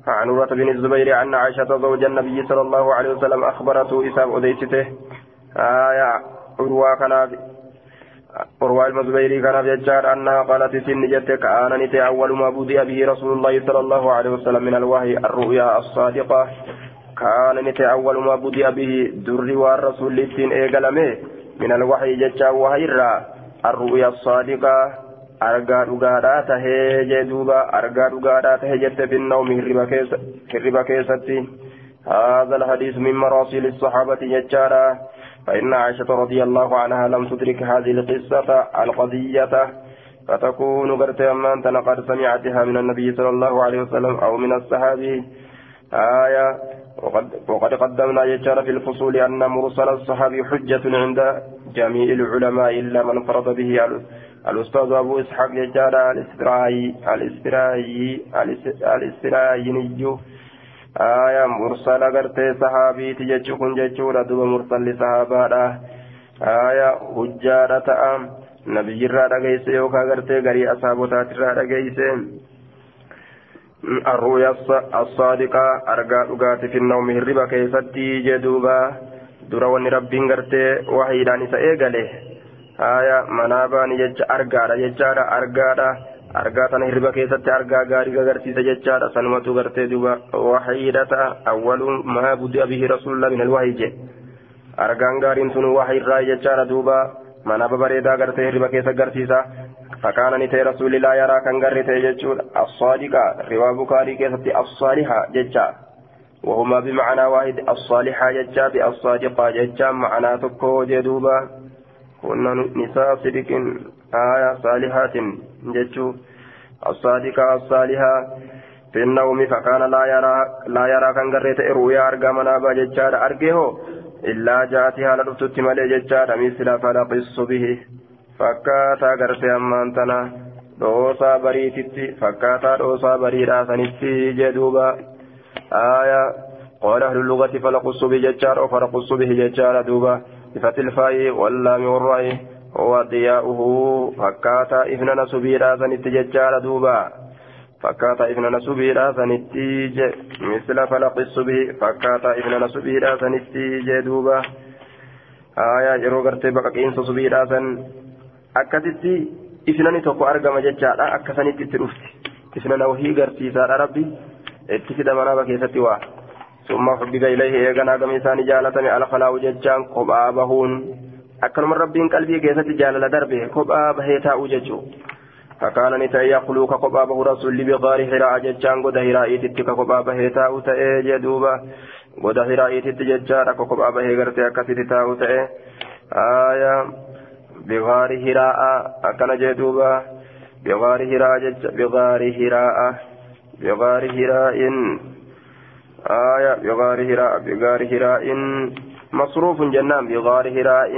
عن عروة بن الزبير عن عائشة زوج النبي صلى الله عليه وسلم أخبرته إسام أديسته آية عروة كان عروة المزبيري كان يجار أنها قالت سن جتك أنا نتي أول ما بدأ به رسول الله صلى الله عليه وسلم من الوحي الرؤيا الصادقة. كان نتي أول ما بدأ به دري والرسول لتين إيقلمه من الوحي جتا وهيرا الرؤيا الصادقة tahee jee duuba argaa dhugaadhaa tahee jette finnawmi hirriba keessatti. هذا الحديث من مراسيل الصحابة يجارا فإن عائشة رضي الله عنها لم تدرك هذه القصة القضية فتكون قرت أمان قد سمعتها من النبي صلى الله عليه وسلم أو من الصحابي آية وقد, قدمنا يجار في الفصول أن مرسل الصحابي حجة عند جميع العلماء إلا من فرض به الأستاذ أبو إسحاق يجار الإسرائي الإسرائي الإسرائيني آية مرسل قرتي صحابي تجتشكن جتشورا دوب مرسل صحابة آية حجارة نبي الرا رقيس يوكا قرتي قري أصابوتات الرا رقيس الرؤيا الصادقة أرقى أقات في النوم هربا كيستي جدوبا dura wanni rabbiin gartee wahiidhaan isa eegale haya manaabaan jecha argaadha jechaadha argaadha argaa tana hirriba keessatti argaa gaarii agarsiisa jechaadha sanumatu gartee duba wahiidha ta'a awwaluun maa budi'a bihi rasuulullah min alwahii je argaan gaariin sun wahiirraa jechaadha duuba manaaba bareedaa gartee hirriba keessa agarsiisa. فكان نتي رسول الله يرى كان قرته يجور الصادقة روا بخاري كيست الصالحة ججا وهما بمعنى واحد الصالحة ججا بالصادقة ججا معنى تكو جدوبا كنا نساء صدق آية صالحات ججو الصادقة الصالحة في النوم فكان لا يرى لا يرى كان قرته رؤيا أرقى منابا ججا أرقيه إلا جاءتها لدفتت ملي ججا مثل فلق الصبح fakkaataa gartee ammaan tana dhoosaa bariititti fakkaataa dhoosaa bariidhaa sanitti jedhuuba aaya قال أهل اللغة فلق الصبح ججار أو فرق الصبح ججار دوبا. بفتح الفاء واللام والراء هو ضياؤه. فكاتا إذن نسبيرا سنت ججار دوبا. فكاتا إذن نسبيرا سنت مثل فلق الصبح فكاتا إذن نسبيرا سنت جدوبا آية جرو غرتي بقى صبيرا سن akkasitti ifnani tokko argama jechaadha akkasanitti itti dhufti ifnana wahii garsiisaadha rabbi itti fida manaaba keessatti waa summa xubbiba ilayhi eeganaa gama isaanii jaalatame alfalaa'u jechaan kophaa bahuun akkanuma rabbiin qalbii keessatti jaalala darbe kophaa bahee taa'uu jechuu فكان نتاي يخلوك كقبا به رسول بغار حراء ججان قد حراء تتك كقبا به تاو تأي جدوبا قد حراء تتججار كقبا به غرتي أكسي تاو تأي آية. بغار هراء أكن جدوبا بغار هراء جج بغار هراء. بغار هراء. آية. بغار هراء. بغار هراء. مصروف جنان. بغار هراء.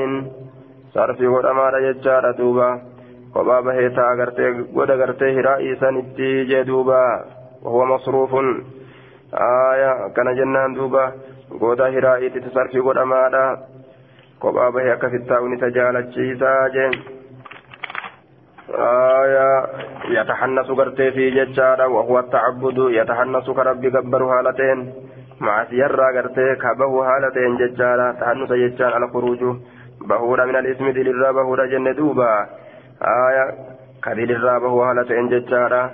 صرف ودمار ججار دوبا. kophaa bahee ta'a gartee godha gartee hiraa isaanitti jee duuba. Wahuwa masruufun. Aayaa kana jennaan duuba. Gooda hiraa itti sarfii godhamaadha. Kophaa bahee akkasitti taa'u ni tajaalachiisaa jeen. آية يتحنس قرتي في ججارة وهو التعبد يتحنس كرب جبر هالتين مع سيرة قرتي كبه هالتين ججارة تحنس ججار على خروجه بهور من الاسم دي للرا بهور جن دوبا آية كذل الرابة هو هالة إن جتشارا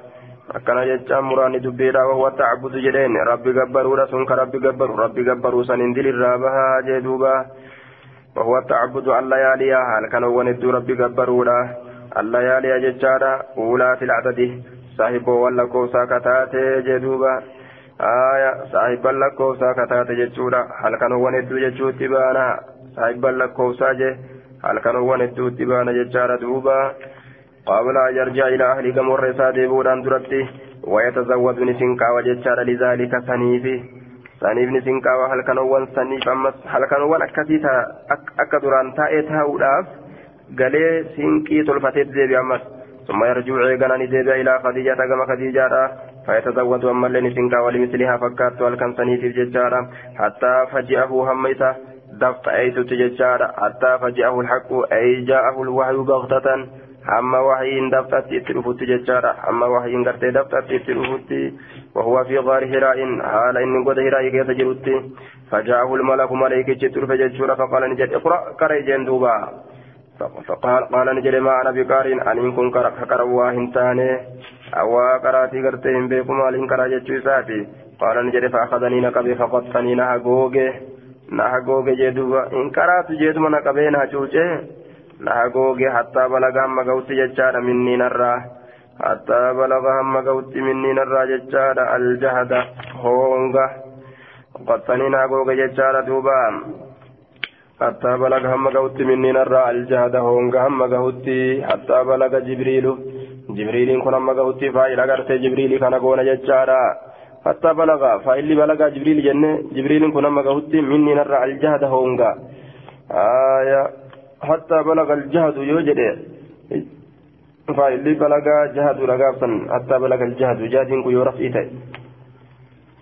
akkana jechaan muraanni dubbiidha wahuwa tacabbudu jedheen rabbi gabbaruudha sun ka rabbi gabbaru rabbi gabbaruu san indilirraa bahaa jee duuba wahuwa tacabbudu allayaaliya halkanowwan hedduu rabbi gabbaruudha allayaaliya jechaadha uulaa filcadadi saahiboowwan lakkoofsaa kataate jee duuba aya saahibban lakkoofsaa kataate jechuudha halkanowwan hedduu jechuutti baana saahibban lakkoofsaa jee halkanowwan hedduutti baana jechaadha duuba qabla an yarji'a ilaa ahli gamoorra isaa deebi'uudhaan duratti wayatazawwadu ni sinqaawa jechaadha lizaalika saniifi saniif ni sinqaawa halkanowwan saniif ammas halkanowwan akkasii akka duraan taa'ee taa'uudhaaf galee sinqii tolfateet deebi'a ammas ثم يرجع عيقنا نديب إلى خديجة كما خديجة فيتزود أما اللي نسنقا ولمثلها فكات والكنسني في الججارة حتى فجأه هميته دفت أيت تججارا حتى فجأه الحق أي جاءه الوحي بغتة. أما وحي دفتت اتلفت تججارا أما وحي قرت دفتت اتلفت وهو في غار هراء حال إن قد هراء كيف جرت فجاءه الملك ملك جتر فججورا فقال نجد اقرأ كري جندوبا. فقال قال نجد ما أنا بقار أن إن كن كرأ واهن تاني. أو قراتي قرتين بكم ألين كرا جتشوساتي قال نجد فأخذني نقبي فقدتني نهجوجه in karaatu jeetuma na qabee na cuuce. نهاقوغي حتى بلغ هم قوتي ججارة مني نرى حتى بلغ هم قوتي مني نرى ججارة الجهد هونغا قطني نهاقوغي ججارة دوبا حتى بلغ هم قوتي مني نرى الجهد هونغا هم قوتي حتى بلغ جبريل جبريل كن هم قوتي فايل أغرت جبريل كان قونا ججارة حتى بلغ فإلي بلغ جبريل جنة جبريل كن هم قوتي مني نرى الجهد هونغا آية حتى بلغ الجهد يوجد فإلي بلغ جهد رقابا حتى بلغ الجهد جهد يورف إيتي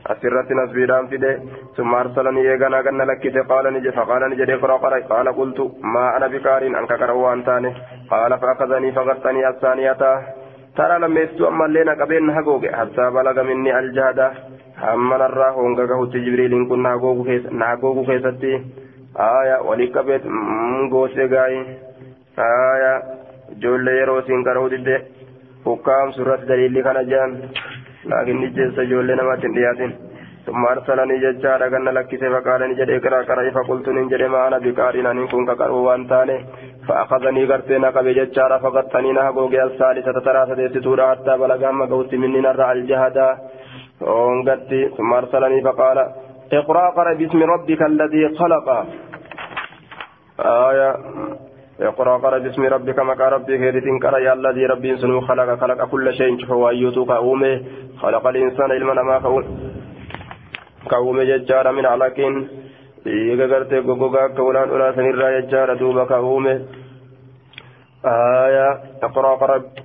أسرت نسبيران فيده ثم أرسلني يغنى غنى لكته قال نجي فقال نجي اقرأ قرأ قال قلت ما أنا بكارين أنك كروان تاني قال فأخذني فغطني الثانية ترى لما يستوى أما لنا قبين هقوق حتى بلغ مني الجهد هم نرى هونغا قهوت جبريل كن نهقوق كيستي آية ولي قبيت مغوسي غاي آية جول يرو سنكرو دي حكام سورة دليل كان جان لكن نجلس جول نما تندياتين ثم أرسلني ججارا كان لكي فقال نجد اقرأ قرأ فقلت نجد ما أنا بقارنا أن كنت قرأ وانتاني فأخذني قرتنا قبي ججارا فقدتني نهقوق الثالثة ثلاثة تتورا حتى بلغ هم قوت مني نرى الجهدا ونقدت ثم أرسلني فقال اقرأ قرأ باسم ربك الذي خلق. آية اقرأ قرأ باسم ربك مكا ربك هيرتين قرأ يا الذي ربي سنو خلق خلق كل شيء فهو أيوتك أومه خلق الإنسان علما ما كأومه ججار من علق يغرت غوغا كولان أولا سنرى ججار دوبا كأومه آية اقرأ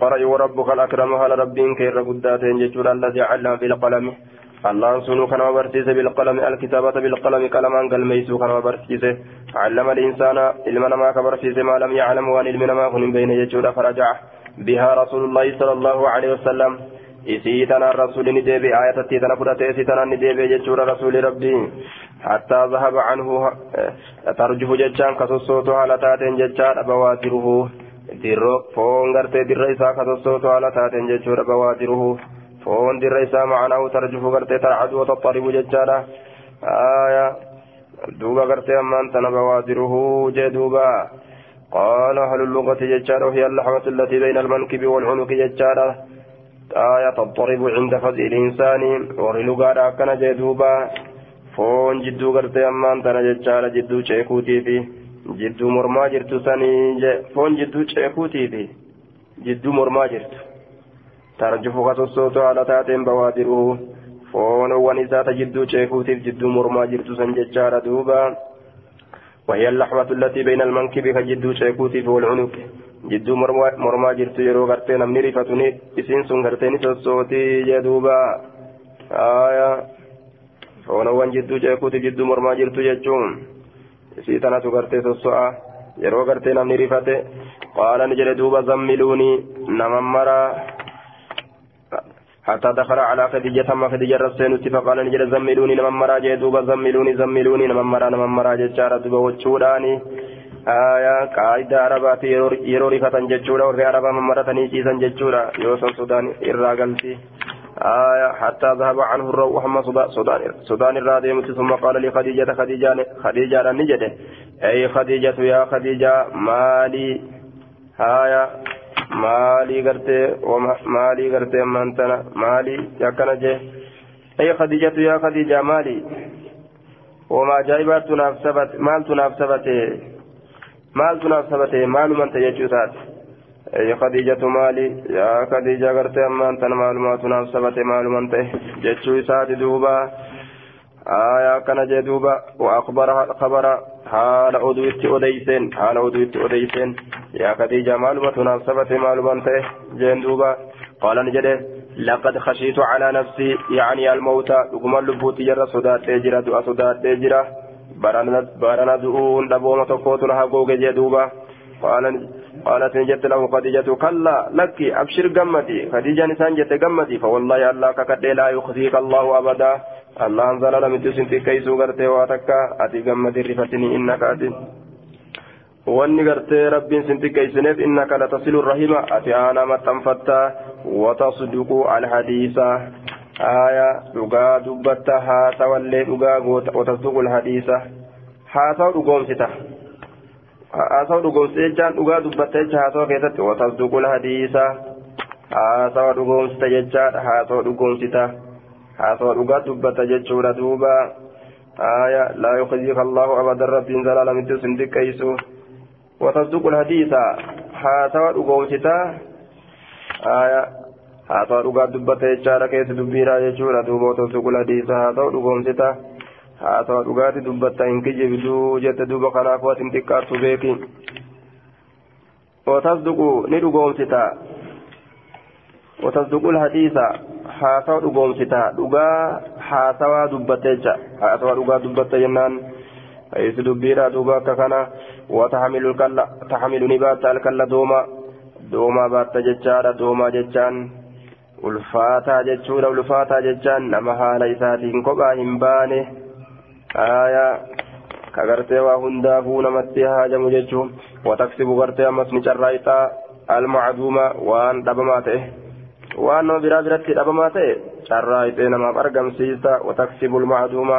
قرأ وربك الأكرم هل ربين كير قداتين ججور الذي علم بالقلم الله سنو كان برسيس بالقلم الكتابة بالقلم كلمان قال ميسو كان برسيس علم الإنسان علمنا ما كبرسيس ما لم يعلم وان علمنا ما كن بين يجود فرجع بها رسول الله صلى الله عليه وسلم إسيتنا الرسول ندب آية تيتنا فرات إسيتنا ندب يجود رسول ربي حتى ذهب عنه ترجف ججان كسوسوتو على تاتين ججان بواتره dirro foon gartee dirra isaa kasosootu haala taateen jechuudha bawaatiruhu foon dirra isaa macnaahu tarjufu gartee tarcadu wataxaribu jechaadha aya duuba gartee ammaan tana bawaatiruhu jee duuba قال أهل اللغة ججارة وهي اللحمة التي بين المنكب والعنق ججارة آية تضطرب عند فزع الإنسان. ورلغة كان جدوبا. فون جدو قرتي أمان تنا ججارة جدو شيكوتي في جدو مرما جرتو سني فون جدو شيكوتي في جدو مرما جرتو. ترجف قصصوت على تاتين بوادره فون ونساء جدو شيكوتي في جدو مرما جرتو سن ججارة دوبا. وهي اللحمة التي بين المنكب كجدو شيكوتي والعنق. جدو مرما جرتو يرو غرتي نمني رفتني اسين سن غرتي نسوسوتي جدوبا آية foonawwan jidduu ceekuuti jidduu mormaa jirtu jechuun. Isii tanatu gartee sosso'a yeroo gartee namni rifate qaala ni jedhe duuba zammiluunii naman maraa حتى دخل على خديجة ما خديجة رسينوتي فقال نجد زملوني نمن مرا جدوبا زملوني زملوني نمن مرا نمن مرا جدشارة دوبا وچوداني آية قاعدة عربات يرو رفة جدشورة ورغي عربا من مرتني جيسا جدشورة يوسف سودان إراغلتي آية حتى ذهب عنه الروح محمد سودان سودان الراديمة ثم قال لخديجة خديجة خديجة نجد أي خديجة يا خديجة مالي آية maalii gartee maalii gartee mantana maalii akkana jee. Ay khadijatu yaa khadija maalii wama ajaa'ibaatu naaf sabate maaltu maaltu naaf sabate maalumanta jechuu taate? Ay khadijatu maalii yaa khadija gartee ammaan tana maalumaatu naaf sabate maaluman ta'e jechuu isaati duuba? آية كان جدوبا وأخبرها خبر حال أدويت أديسين حال أدويت أديسين يا خديجة معلومة ناسبة معلومة جندوبا قال نجده لقد خشيت على نفسي يعني الموت لقم اللبوت جرى صدات تجرى دعا صدات تجرى برنا دعون دبومة تقوت لها قوق جدوبا قال قالت نجت له خديجة كلا لك أبشر قمتي خديجة نسان جت قمتي فوالله الله ككد لا يخزيك الله أبدا الله أنزل لم تسن في كيسو غرتي واتكا أتي قمتي رفتني إنك أتي wanni gartee rabbiin sin xiqqeessineef innaka latasilu rahima ati aanaa maxxanfatta. Watasduqu alhadiisa. Aya dhugaa dubbatta haasawallee dhugaa goota watasduqu alhadiisa haasawu dhugoomsita haasawa dhugoomsite jechaan dhugaa dubbatte jecha haasawa keessatti watasduqul hadiisa haasawa dhugoomsita jechaadha haasawa dhugoomsita haasawa dhugaa dubbata jechuudha duuba آية لا يخزيك الله أبدا ربي زلال من تسن دكيسو وتصدق الحديث هاتوا رقوستا آية هاتوا رقا دبتا يجارة كيس دبيرا يجورا دوبا وتصدق الحديث هاتوا رقوستا هاتوا رقا دبتا إنك جبدو جت دوبا خلافات انتكارت بيكي وتصدق نرقوستا وتصدق الحديث dhugoomsita dhugaa haasawaa dubbatte jecha haasawaa dhugaa dubbatte jennaan isi dubbiidha duuba akka kana wataxamilu ni baatta alkalla dooma doomaa baatta jechaadha doomaa jechaan ulfaataa jechuudha ulfaataa jechaan nama haala isaatiin kophaa hin baane. Aayaa ka gartee waa hundaafuu namatti haajamu jechuun wataksibu gartee ammas ni carraayixaa almacduuma waan dhabamaa ta'e. Waan nama biraa biratti dhabamaa ta'e carraa ixee namaaf argamsiista. Wataksibu almacduuma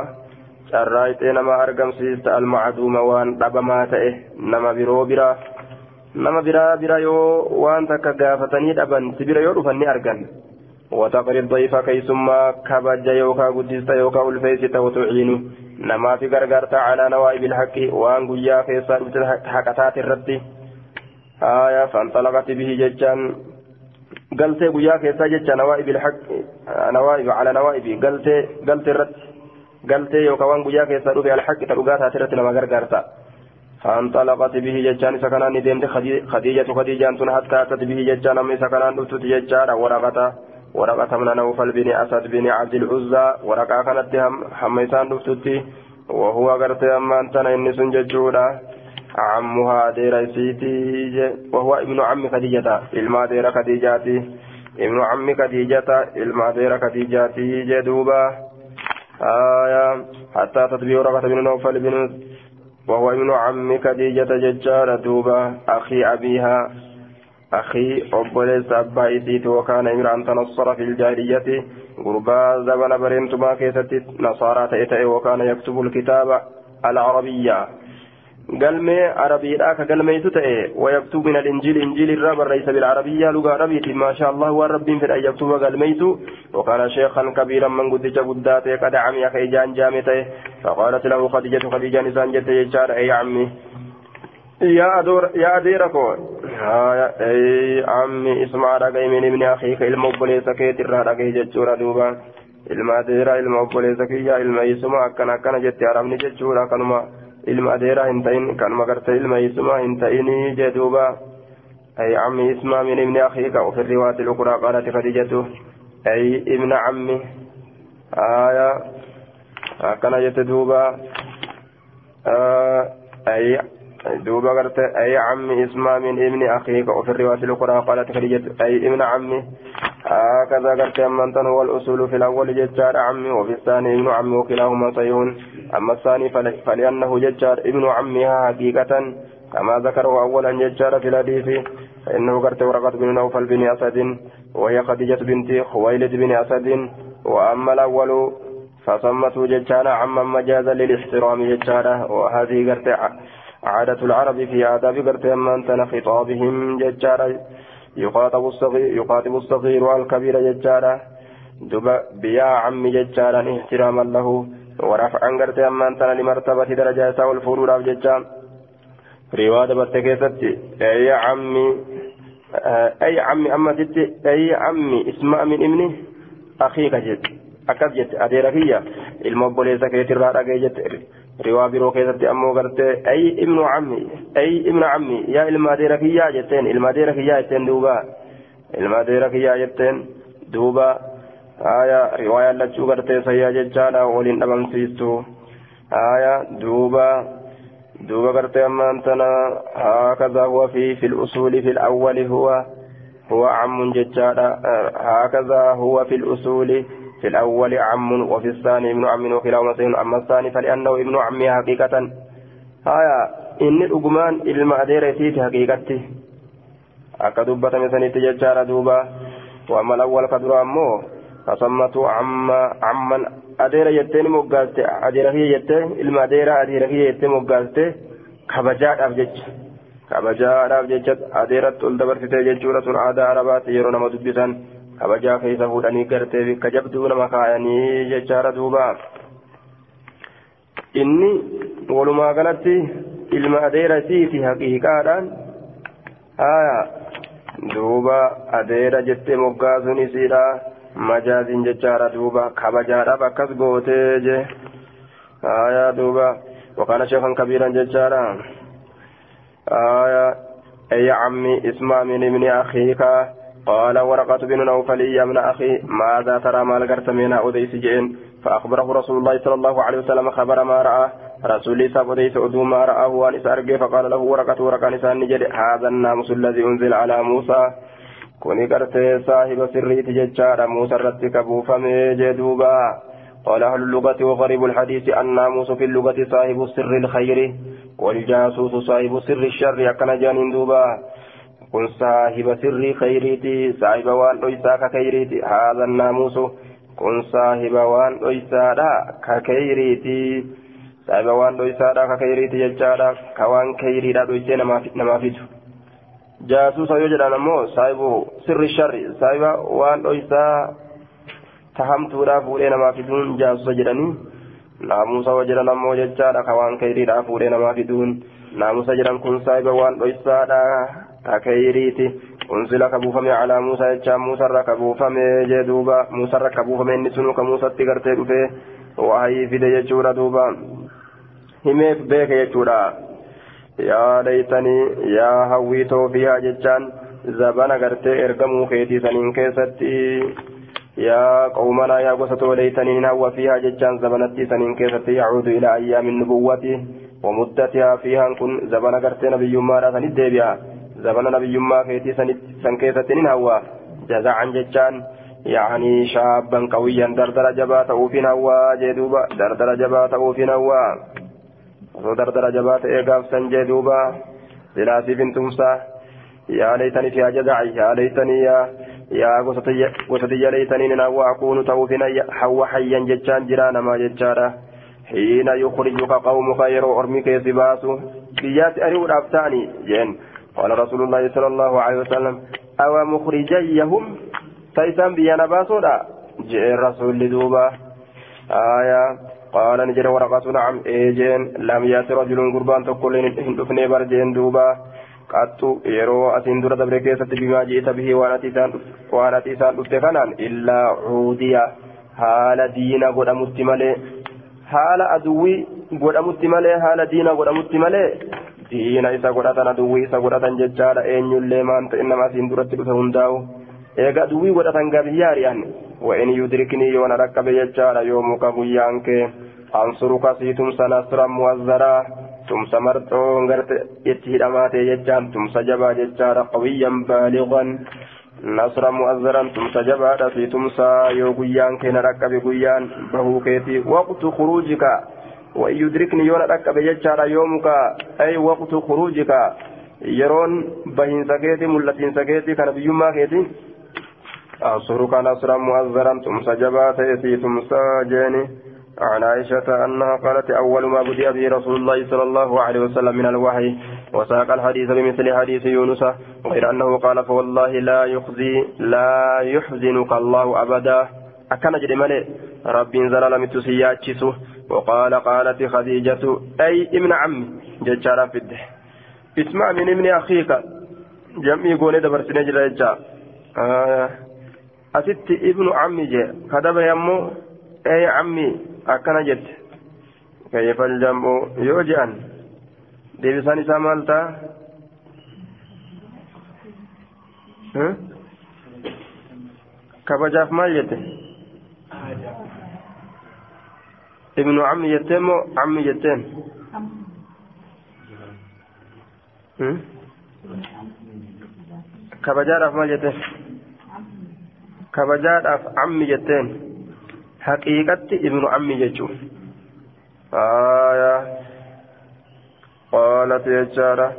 carraa ixee namaa argamsiista. Almacduuma waan dhabamaa ta'e nama biroo biraa. Nama biraa bira yoo waan takka gaafatanii dhaban si bira yoo dhufan ni argan وتقري الضيف كيسما كبج يوكا قدست يوكا الفيس وتعين نما في غرغرت على نوائب الحق وان قيا كيسا حكتات الرد. آية فانطلقت به ججان. keessaa jecha nawaa'ibil haq nawaa'ib ala nawaa'ibi galtee galtee irratti galtee yookaan waan guyyaa keessaa dhufe alhaqi ta dhugaa taate irratti nama gargaarta فانطلقت به ججان سكنان ديمت خديجة خديجة حتى أتت به ججان أمي سكنان دفتت ججان ورقة ورقة من نوفل بن أسد بن عبد العزى ورقة كانت حميسان دفتت وهو قرت أما أنتنا إني سنججودا عمها دير سيتي وهو ابن عم خديجة إلما دير خديجاتي ابن عم خديجة إلما دير خديجاتي جدوبا آية حتى تطبيع رقة بن نوفل بن وهو ابن عم خديجة ججار دوبا أخي أبيها أخي أبوليس أبايتي وكان إمرأة تنصر في الجاهلية. غربا زبن بريمتما كيست نصارى تأتي وكان يكتب الكتاب العربية. galmee arabiidhaa ka galmeeysu ta'e wayaktub min alinjiil injiil irraa barreeysa bilcarabiyaa lugaa arabiitiin maasha allah waan rabbiin fedha yaktuba galmeeysu وكان شيخا كبيرا من قد جبدات قد عمي كيجان جامي تأه فقالت له خديجة خديجة نسان جت أي عمي. يا أدور يا أديركو أي عمي اسمع رقي من ابن أخيك المبليس كيت الرهرقي جتشورا دوبا ilma adeeraa ilma obboleessa kiyya ilma isuma akkana akkana jette arabni jechuudha kanuma ilma adeeraa hin ta'in kanuma gartee ilma isuma hin ta'inii jee duuba أي عمي اسمع من ابن أخيك وفي الرواية الأخرى قالت خديجة أي ابن عمي آية كان يتدوبا آه أي دوبا قالت أي عمي اسمع من ابن أخيك وفي الرواية الأخرى قالت خديجة أي ابن عمي هكذا قالت أما هو الأصول في الأول ججار عمي وفي الثاني ابن عمي وكلاهما صيون أما الثاني فلأنه ججار ابن عمها حقيقة كما ذكره أولا ججار في الحديث فإنه قرت ورقة بن نوفل بن أسد وهي خديجة بنت خويلد بن أسد وأما الأول فسمته ججار عما مجازا للاحترام ججارة وهذه قرت عادة العرب في آداب قرت أما أنتن خطابهم ججارة. يخاطب الصغير يخاطب الصغير والكبير ججارة. دبا بيا عم ججارا احتراما له. ورفعا قرت أما أنتن لمرتبة درجة والفرور riwaada batte keessatti ay cammi ay cammi amma jetti ay cammi isma min ibni akiika jette akkas jette adeera kiyya ilma obboleessa keetirraa jette riwaa biroo keessatti ammoo gartee ay ibnu cammi ay ibna cammi yaa ilma adeera kiyyaa jetteen ilma adeera kiyyaa jetteen duuba ilma adeera kiyyaa jetteen duuba aya riwaayaan lachuu gartee sayyaa jechaadha waliin dhabamsiistu aya duuba دوبا قرت أمانتنا هكذا هو في في الأصول في الأول هو هو عم ججارا هكذا هو في الأصول في الأول عم وفي الثاني ابن عم وكلاهما سين أما الثاني فلأنه ابن عمي حقيقة هايا إن الأجمان إلما أدير سيت حقيقتي أكدوبة مثلا تججارا دوبا وأما الأول كدر أمو فصمته عم عمن moggaaste adeera kiyya jettee ilma adeeraa adeera kiyya jettee moggaaste kabajaadhaaf jecha kabajaadhaaf jecha adeeratti ol dabarsitee jechuudha sun aadaa arabaatti yeroo nama dubbisan keessa fuudhanii gartee bikka jabduu nama kaayanii jechaadha duuba inni walumaa galatti ilma adeera isiiti haqiiqaadhaan haya duuba adeera jettee moggaasuun isiidha majaaziin jechaadha duuba kabajaadhaaf akkas gootee je haya duuba وكان شيخا كبيرا ججارا آية أي عمي اسمع من ابن أخيك قال ورقة بن نوفل يا ابن أخي ماذا ترى ما لقرت من أوديس جئن؟ فأخبره رسول الله صلى الله عليه وسلم خبر ما رأى. رسول الله عليه وسلم ما رآه وأن إسأرقه فقال له ورقة ورقة نسان نجد هذا الناموس الذي أنزل على موسى. كوني قرت صاحب سريت ججارا موسى رتك بوفمي جدوبا. قال أهل اللغة وغريب الحديث الناموس في اللغة صاحب السر الخير والجاسوس صاحب سر الشر أكن جانين دوبا. kun saahiba sirrii khayriiti saahiba waan dhoysaa ka khayriiti haadha naamuusu kun saahiba waan dhoysaadha ka khayriiti saahiba waan dhoysaadha ka khayriiti jechaadha ka waan khayriidha dhoysee namaafitu jaasuusa yoo jedhan ammoo saahibu sirri sharri saahiba waan dhoysaa tahamtuudha fuudhee namaa fiduun jaasuusa jedhanii naamusa wa jedhan ammoo jechaadha ka waan khayriidhaa fuudhee namaa fiduun naamusa jedhan kun saahiba waan dhoysaadha takayriiti unsila kabuufame calaa muusaa jechaa muusarra kabuufame jee duuba. Muusarra kabuufame inni sunu ka muusatti gartee dhufee waayii fide jechuudha duuba. Himeef beeke jechuudha. Yaa laytanii yaa hawwii toofiyaa jechaan zabana gartee ergamuu keetii saniin keessatti yaa qawmanaa yaa gosa tooleeytaniin hawwa fiihaa jechaan zabanattii saniin keessatti yacuudu ilaa ayyaamin nubuwwati. Wamuddatii haa fiihaan kun zabana gartee nabiyyummaadhaa sanit deebi'a. زمن نبي ما كيتي سن كيستين هوا. جزاعا ججان. يعني شابا قويا دردر جبات أوفين هوا. جدوبا دردر جبات أوفين هوا. دردر جبات إيقاف سن جدوبا سلاسي بنت موسى. يا ليتني فيها جزعي. يا ليتني يا يا قصتي يا ليتني ننوى أكون توفين حوا حيا ججان. جرانا ما ججارا حين يخرجك قومك يرو أرمك يسباسو بيات أريو الأفتاني جن قال رسول الله صلى الله عليه وسلم أو مخرجيهم؟ تيسان بيانا باسودا جاء الرسول لدوبا. آية. قال نجر ورقة. نعم. إيجين. لم يأتي رجل قربان تقول هندفني برجين دوبا. قاتو يرو أسين درة بركيسة بما جئت به وأنا تيسان أفتفنان إلا عودية حال دين قد مستملي حال أدوي قد مستملي حال دين قد مستملي diina isa godhatan aduwwii isa godhatan jechaadha eenyullee maanta innama asiin duratti dhufe hundaa'u eega aduwwii godhatan gabiyyaari'an wa'in yudriknii yoona dhaqqabe jechaadha yoomuka guyyaan kee ansuruka sii tumsa nasran muwazzaraa tumsa marxoo garte itti hidhamaatee jechaan tumsa jabaa jechaadha qawiyyan baaliqan nasra mu'azzaran tumsa jabaadha sii tumsaa yoo guyyaan kee na dhaqqabe guyyaan bahuu keetii waqtu khuruujika وإن يدركني يونا لك بججار يومك أي وقت خروجك. يرون بهين سكيتي ملتين سكيتي كان بيوما كيتي. أنصرك نصرا مؤذرا تمسى جبات يسي تمسى جاني عن عائشة أنها قالت أول ما بدأ به رسول الله صلى الله عليه وسلم من الوحي وساق الحديث بمثل حديث يونس غير أنه قال فوالله لا يخزي لا يحزنك الله أبدا. أكن جري ملي رب زلال متسياتشسه وقال قالت خديجة أي ابن عمي. ججارا في الده اسمع من ابن أخيك. جمعي قولي دبر سنجل جا آه. أست ابن عمي جي كدب يمو أي عمي أكنا جت. كيف الجمع؟ يوجئن ديبساني سامالتا. كبجاف ما ابن عمي يتم عمي يتم كبجار أف مجد كبجار أف عمي يتم حقيقة ابن عمي يجوف آية. قالت يا يجارة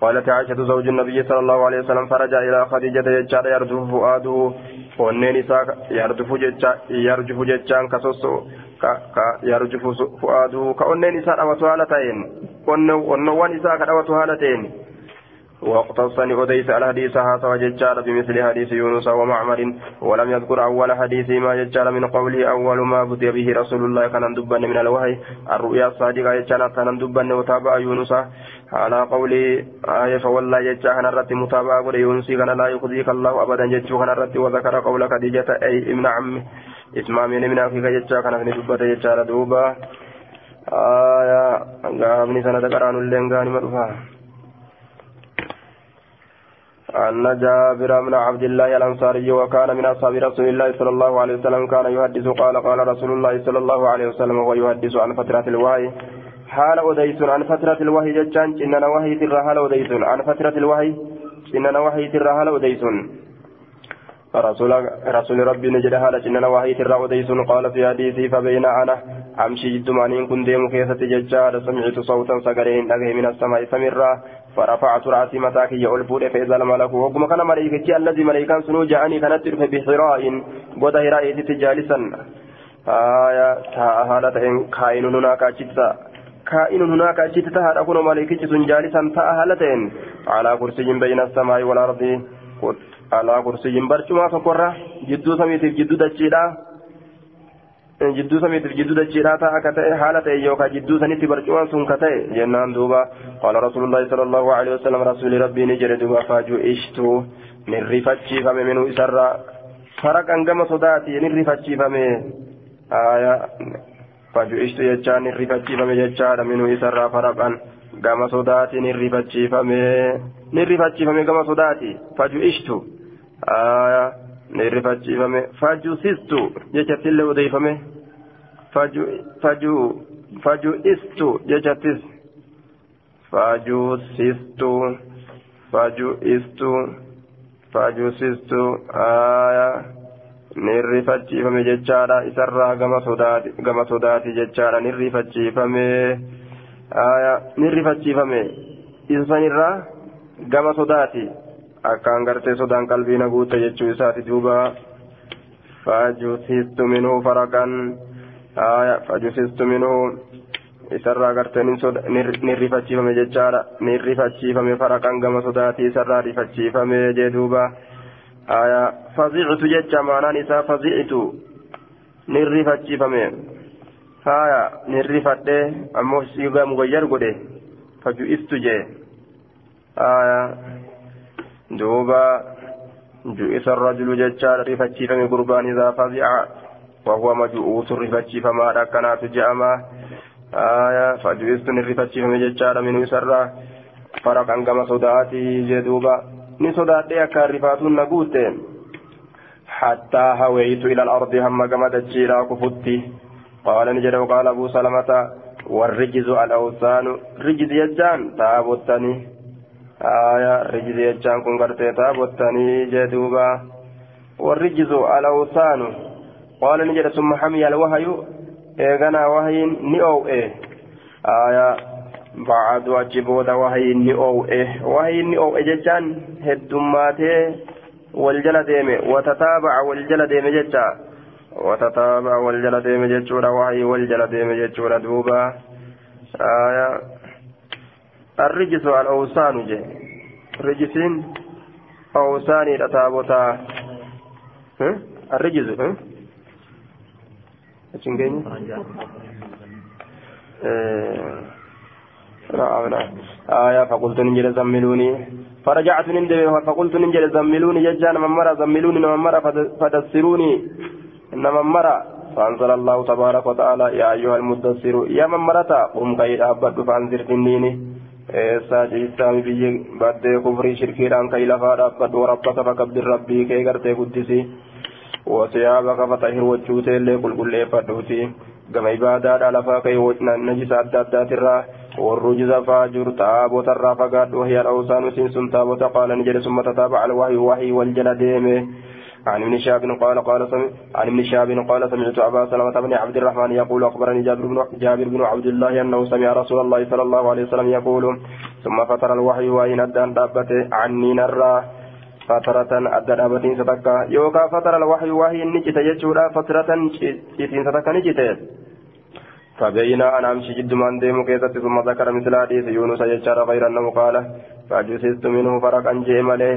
قالت عائشة زوج النبي صلى الله عليه وسلم فرجع إلى خديجة يجارة يرجو فؤاده onneen isaa yarjufu jechaan ka sosso ka yarjufu fu'aaduu ka onneen isaa dhawatu haala ta'een واقتصني أديس الحديث هذا وججال بمثل حديث يونس ومعمر ولم يذكر أول حديث ما ججال من قوله أول ما بدي به رسول الله كان دبن من الوحي. الرؤيا الصادقة ججال كان دبن وتابع يونس. على قوله آية فوالله ججال كان الرد متابع قول يونس كان لا يخزيك الله أبدا. ججال كان الرد وذكر قول خديجة أي ابن عمه اسمع من من أخيك ججال كان في دبة ججال دوبا آية قامني سنة قرآن اللين قاني مدفع. أن جابر بن عبد الله الأنصاري وكان من أصحاب رسول الله صلى الله عليه وسلم كان يحدث قال قال رسول الله صلى الله عليه وسلم وهو يحدث عن فترة الوحي. حال أديس عن فترة الوحي جتان إننا وحي ترى حال أديس عن فترة الوحي إننا وحي ترى حال أديس رسول رسول ربي نجد حالة إننا وحي ترى أديس قال في حديثي فبين أنا أمشي جد معنين كن ديم كيسة ججار سمعت صوتا سقرين أغي من السماء سمرا فرفعت رأسي متاكي يقول فود فإذا الملك وقم كان ملائكتي الذي ملائكان سنو جاءني كانت بحراء قد هراء جالسا آية هذا كائن هناك أجتتا كائن هناك أجتتا هذا كن ملائكتي سن جالسا تأهلتين على كرسي بين السماء والأرض على كرسي برشما فقرة جدو سميت جدو دجيلا jidduu samiitiif jidduu dachiidhaa ta'a akka ta'e haala ta'e yookaan jidduu sanitti barcumaan sun ka ta'e jennaan duuba qaala rasuulullaahi sallallahu alaihi wasallam rasuuli rabbii ni jedhe duuba faajuu ishtuu ni rifachiifame minuu isarraa faraqan gama sodaati ni rifachiifame faajuu ishtuu jechaan ni rifachiifame jechaadha minuu isarraa faraqan gama sodaati ni rifachiifame ni rifachiifame gama sodaati faajuu ishtuu ni rifachiifame fajusistu jechattillee odeeyfame faju'istu jechattis fajusistu faju'istu fajusistu aya ni rifachiifame jechaadha isarraa gama sodaati jechaadha ni rifachiifame aya ni rifachiifame isa sanirraa gama sodaati akkaan gartee sodaan qalbii na guutte jechuu isaati duuba fajusistu minhu farakan aya fajusistu minhu isarraa gartee ni rifachiifame jechaadha ni rifachiifame farakan gama sodaatii isarraa rifachiifame jee duuba aya fazictu jecha maanaan isaa fazictu ni rifachiifame haya ni rifadhe ammoo siigaa mugayyar godhe faju'istu jee aya دوبا جئس الرجل ججار رفتشي فمي قربان إذا فزع وهو مجؤوس رفتشي فما ركنات جأما آية فجئست رفتشي فمي ججار من يسرى فرقا كما صداتي جدوبا rifaatuun na guutte hattaa haweytu ila alardi hamma gama dachiidhaa kufutti qaala ni jedhe qaala abuu salamata warrijizu alawsaanu rijizi jechaan taabottanii آية رجز يجان كن قرتي تابوتاني جدوبا والرجز الأوثان قال نجد ثم حمي الوهي إيغانا وهي نئو إيه آية بعد واجبودا وهي نئو إيه وهي نئو إيه ججان هدوماتي والجل ديمي وتتابع والجل ديمي ججا وتتابع والجل ديمي ججورا وهي والجل ديمي ججورا دوبا آية الرجس الأوسان جي رجسين أوساني لتابوتا. الرجس ها؟ أتشنجيني آية فقلت ننجل زملوني. فرجعت نندب فقلت ننجل زملوني. ججان من مرة زملوني من مرة فدسروني. إنما مرة فأنزل الله تبارك وتعالى يا أيها المدثر يا من مرتا قم كي أبد فأنذر تنيني eessaa jiisaami biyyi baddee kufrii shirkiidhaan kay lafaa dhaabbadhu warabbaka fakabbir rabbii kee gartee guddisi wasiyaabaka fatahir wachuuteellee qulqulleeffadhuuti gama ibaadaadha lafaa kay najisa adda addaatirraa warrujiza faajur taabotarraa fagaadhu hiya dhawsaan usiin sun taabota qaala ni jedhe summa tataabaca alwahyu wahii wal jala deeme عن ابن شهاب قال قال عن ابن شهاب قال سمعت أبا سلمة بن عبد الرحمن يقول أخبرني جابر بن جابر بن عبد الله أنه سمع رسول الله صلى الله عليه وسلم يقول ثم فتر الوحي وإن الدان دابته عني نرى. فترة أدى أبتين ستكا يوكا فترة الوحي وحي نجت يجورا. فترة جتين ستكا نجت. فبين أنا أمشي جد من ديم كيست ثم ذكر مثل حديث يونس يجار غير أنه قال فجسست منه فرقا جيمله.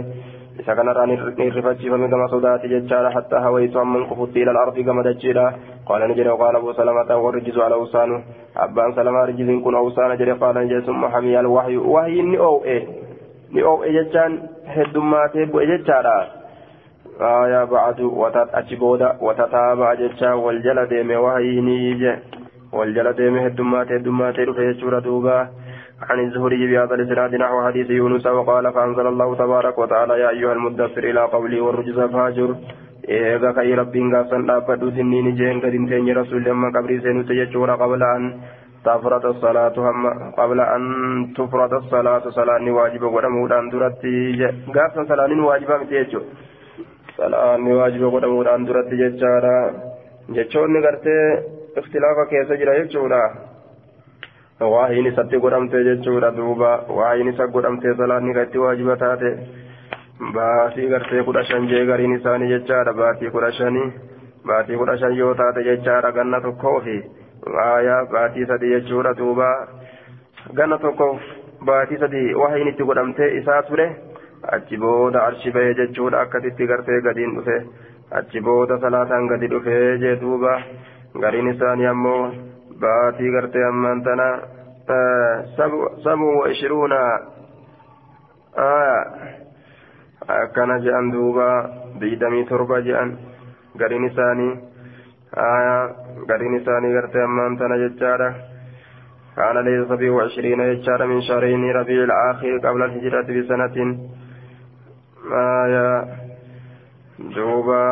Isa kanarraa ni irrifachiifame gama sodaati jechaadha hattaa hawaytu amman kufutti ila alardi gama dachiidha qaala ni jedhe qaala abu salamata warrijisu ala awsaanu abbaan salamaa rijisiin kun awsaana jedhe qaala ni jedhe summa hamiya alwahyu wahyi ni oow'e ni oow'e jechaan heddummaatee bu'e jechaadha aya bacdu achi booda watataaba'a jechaa wal jala deeme wahyini je wal عن الزهري بهذا الاسناد نحو حديث يونس وقال فانزل الله تبارك وتعالى يا ايها المدثر إلى قولي والرجز فهجر eega ka'ii rabbiin gaafsan dhaabbadhu sinniin jeen gad hin teenye rasuulli amma qabrii seenutti jechuudha qabla an salaatu hamma qabla an tufrata salaatu salaanni waajiba godhamuudhaan duratti gaafsan salaannin waajiba miti jechuudha salaanni waajiba godhamuudhaan duratti jechaadha jechoonni gartee ikhtilaafa keessa jira jechuudha waahiin isatti godhamte jechuudha duuba waahiin isa godhamte salaanni gatti waajiba taate baatii gartee kudha shan jee gariin isaanii jechaadha baatii kudha shanii baatii kudha shan yoo taate jechaadha ganna tokkoo fi aayaa baatii sadii jechuudha duuba ganna tokkoof baatii sadii waahiin itti godhamte isaa ture achi booda arshi bahee jechuudha akkasitti gartee gadiin dhufe achi booda salaataan gadi dhufee jee duuba gariin isaanii ammoo baatii gartee ammaan tana sabu wa ishiruuna akkana je'an duuba digdamii torba je'an gariin isaanii gariin isaanii gartee ammaan tana jechaadha كان ليس سبع وعشرين يجار من شهرين ربيع الآخر قبل الهجرة بسنة آية دوبا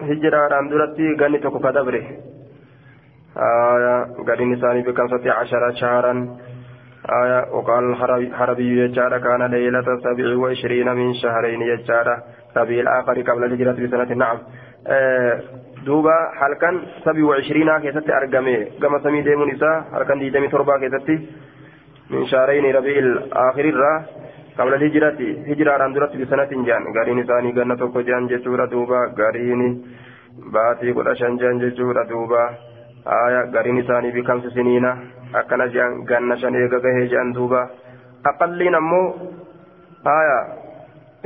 هجرة عن درتي غني تكو كدبره آية قرين ثاني بخمسة عشر شهرا آية وقال الحربي يجار كان ليلة سبع وعشرين من شهرين يجار ربيع الآخر قبل الهجرة بسنة نعم آه دوبا halkan sabii وعشرين argame gama samii deemuun isaa halkan digdamii torbaa keessatti min shaarayni rabiil aakirirraa qabla hijirati hijiraadhaan duratti bisanatin jaan gariin isaanii ganna tokko jaan jechuudha duuba gariin baatii kudha shan jaan jechuudha duuba aya akkana jaan ganna shan eega gahee jaan duuba aqalliin ammoo aya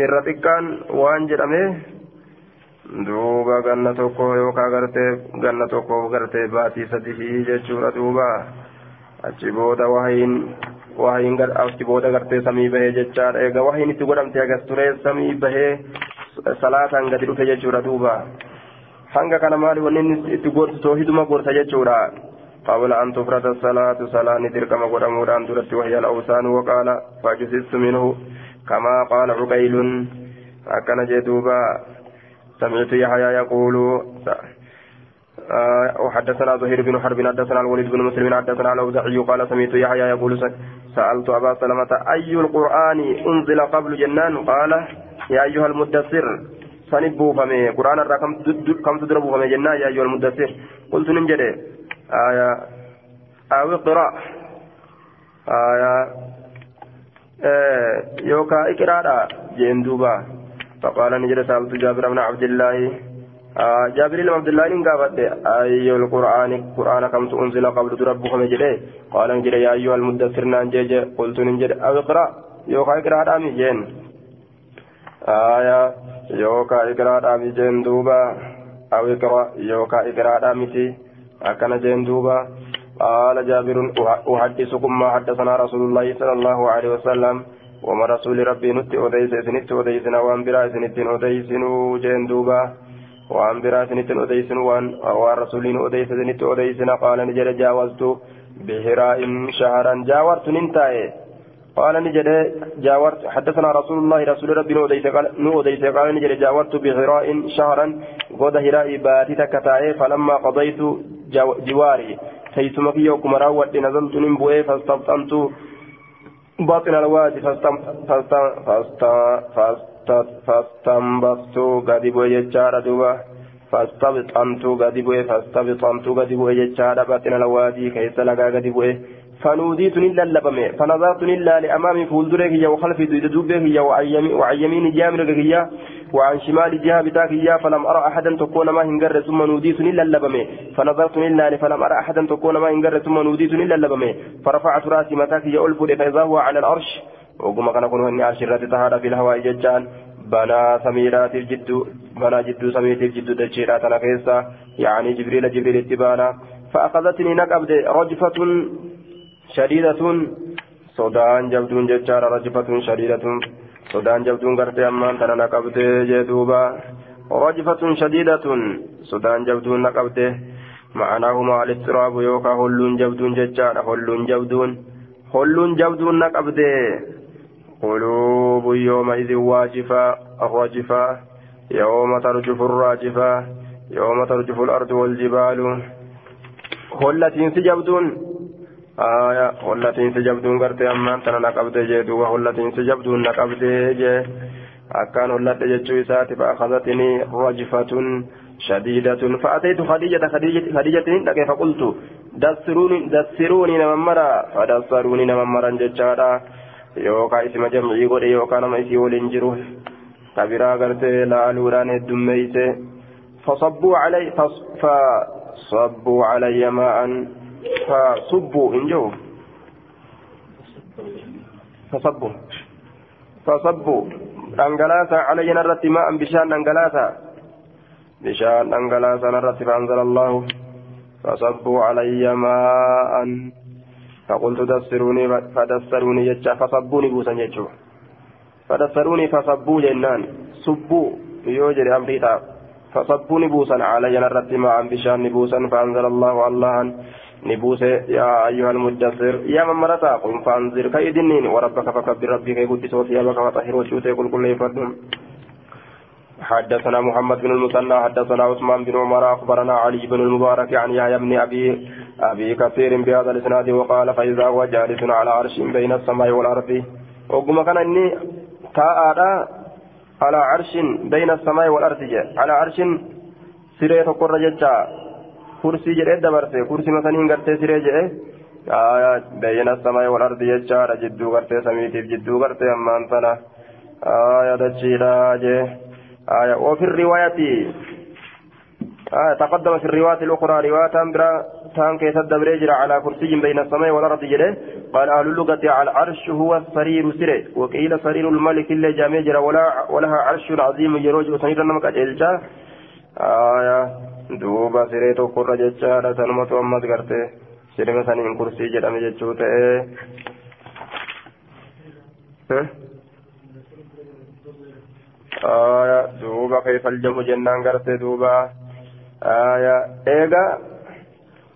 irra xiqqaan waan jedhame duuba ganna tokko yookaan gartee ganna tokkoof gartee baatii sadii jechuudha duuba achi booda wahiin wahiin achi booda gartee samii bahee jechaadha eega wahiin itti godhamte agas ture samii bahee salaataan gadi dhufe jechuudha duuba hanga kana maali wanni itti gorsu toohiduma gorsa jechuudha. قبل أن تفرد الصلاة صلاة تركم قدم ودان ترت وهي الأوسان وقال فجسست منه كما قال عقيل أكن جدوبا سمعت يحيى يقول وحدثنا زهير بن حرب حدثنا الوليد بن مسلم حدثنا الأوزاعي قال سمعت يحيى يقول سألت أبا سلمة أي القرآن أنزل قبل جنان قال يا أيها المدثر سنبو فمي قرآن الرقم كم تدربوا فمي جنان يا أيها المدثر قلت ننجد آية أو اقرأ آية يوكا اقرأ جندوبا فقال نجد سألت جابر بن عبد الله آه جابر بن عبد الله إن قابت أي القرآن القرآن كم أنزل قبل تربكم جده قال نجد يا أيها المدثر نانجج قلت نجد أو اقرأ يوكا اقرأ دامي جين آية يوكا اقرأ دامي جين دوبا أو اقرأ يوكا اقرأ دامي أكن جين دوبا قال جابر أحدثكم ما حدثنا رسول الله صلى الله عليه وسلم وما رسول ربي نت أديس سنت أديسنا وأن برا سنت أديسنو جين دوبا وأن برا سنت أديسن وأن ورسول أديس سنت أديسنا قال نجد جاوزت بهراء شهرا جاورت ننتهي قال نجد جاورت حدثنا رسول الله رسول ربي نوديس قال نوديس قال نجد جاورت بهراء شهرا قد هراء باتي تكتاي فلما قضيت جواري تيسما في يوم راوت نزلت نبوي فاستبطنت باطن الوادي فاستنبطت قد بوي ججار دوبا فاستبطنت قد بوي فاستبطنت قد بوي ججار باطن الوادي. كيس لقا قد بوي فنوديت إلا اللبمي فنظرت إلا لأمامي فولدرك هي وخلفي دوبك هي وعن يمين جامرك هي وعن شمال جهة بتاك هي فلم أرى أحدا تكون ما هنجر ثم نوديت إلا اللبمي فنظرت إلا فلم أرى أحدا تكون ما هنجر ثم نوديت إلا اللبمي فرفعت رأسي متاك هي ألف فإذا هو على العرش وقم كان كنه إني الرات تهارى في الهواء ججان. بنا سميرات الجد بنا جد سميت الجد دجيرات أنا يعني جبريل جبريل اتبانا. فأخذتني نقبد رجفة شديدة صدان جبدون ججار رجفة شديدة صدان جبدون قرتي أمان تنا نقبد جدوبا رجفة شديدة صدان جبدون نقبد معناهما الاضطراب يوكا هلون جبدون ججار هلون جبدون هلون جبدون نقبد قلوب يومئذ واجفة راجفة يوم ترجف الراجفة يوم ترجف الأرض والجبال هلتين سجبدون آية هلتين سجبدون قرتي أمان تنا نقبد جدوبا هلتين سجبدون نقبد جي أكان هلت جتشو إساتي فأخذتني رجفة شديدة فأتيت خديجة خديجة خديجة لك فقلت دسروني دسروني نممرا فدسروني نممرا جتشارا yookaan isima jam'ii godhe yookaan nama isii waliin jiru. Kabiraa gartee laaluudhaan heddummeeyse. Fasabbuu calay fasabbuu calayya hin jiru fasabbu fasabbu dhangalaasa calayya narratti maa'an bishaan dhangalaasa bishaan dhangalaasa narratti faanzala allahu fasabbuu calayya maa'an فقلت دسروني فدسروني يجا فصبوني بوسا يجو فدسروني فصبوا جنان صبوا يوجد أمريتا فصبوني بوسا على جنرت ما عن بشان بوسا فأنزل الله الله نبوس يا أيها المدثر يا من مرتا قم فانذر كيدنين وربك فكبر ربك يقول ثيابك وطهر وجوتك كل كل يفردون حدثنا محمد بن المثنى حدثنا عثمان بن عمر أخبرنا علي بن المبارك عن يحيى بن أبي أبي كثير بهذا الإسناد وقال فإذا هو جالس على عرش بين السماء والأرض. وقم كان إني تاء على عرش بين السماء والأرض جاء على عرش سيري تقر جريد دبرته كرسي مثلا غرتي سيري جاء آية بين السماء والارض جتا جدو غرتي سميتي جدو غرتي أمان سنه آية دجيلا آية وفي الرواية آية تقدم في الرواية الأخرى رواية برا تان كيس الدبريجر على كرسي بين السماء والأرض جده قال أهل اللغة على العرش هو السرير سره وقيل سرير الملك اللي جامجر ولا ولها عرش عظيم يروج وسنير نمك أجلجا آية سريتو قرى ججارة سنمة أمت قرته سرمة سنين كرسي جدام ججوته ها آية دوبا كيف الجمع جنان قرته دوبا آية إيغا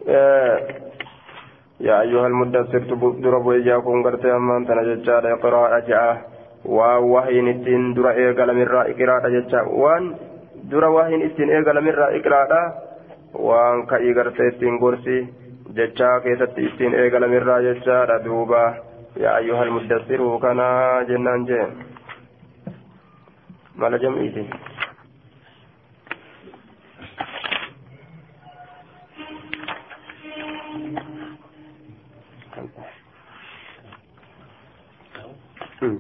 آه يا أيها المدثر درب ويجاكم قرته أمان تنججار قراءة جاء ووحي نتين در إيغا لمرة إقراءة ججا وان dura waa hin ittiin eegalamirraa iqraadha waan ka'ii gartee ittiin gorsi jechaa keessatti ittiin eegalamirraa jechaadha duuba yaa ayyuhal muddassiruu kanaa jennaan jee mala jam'iiti Hmm.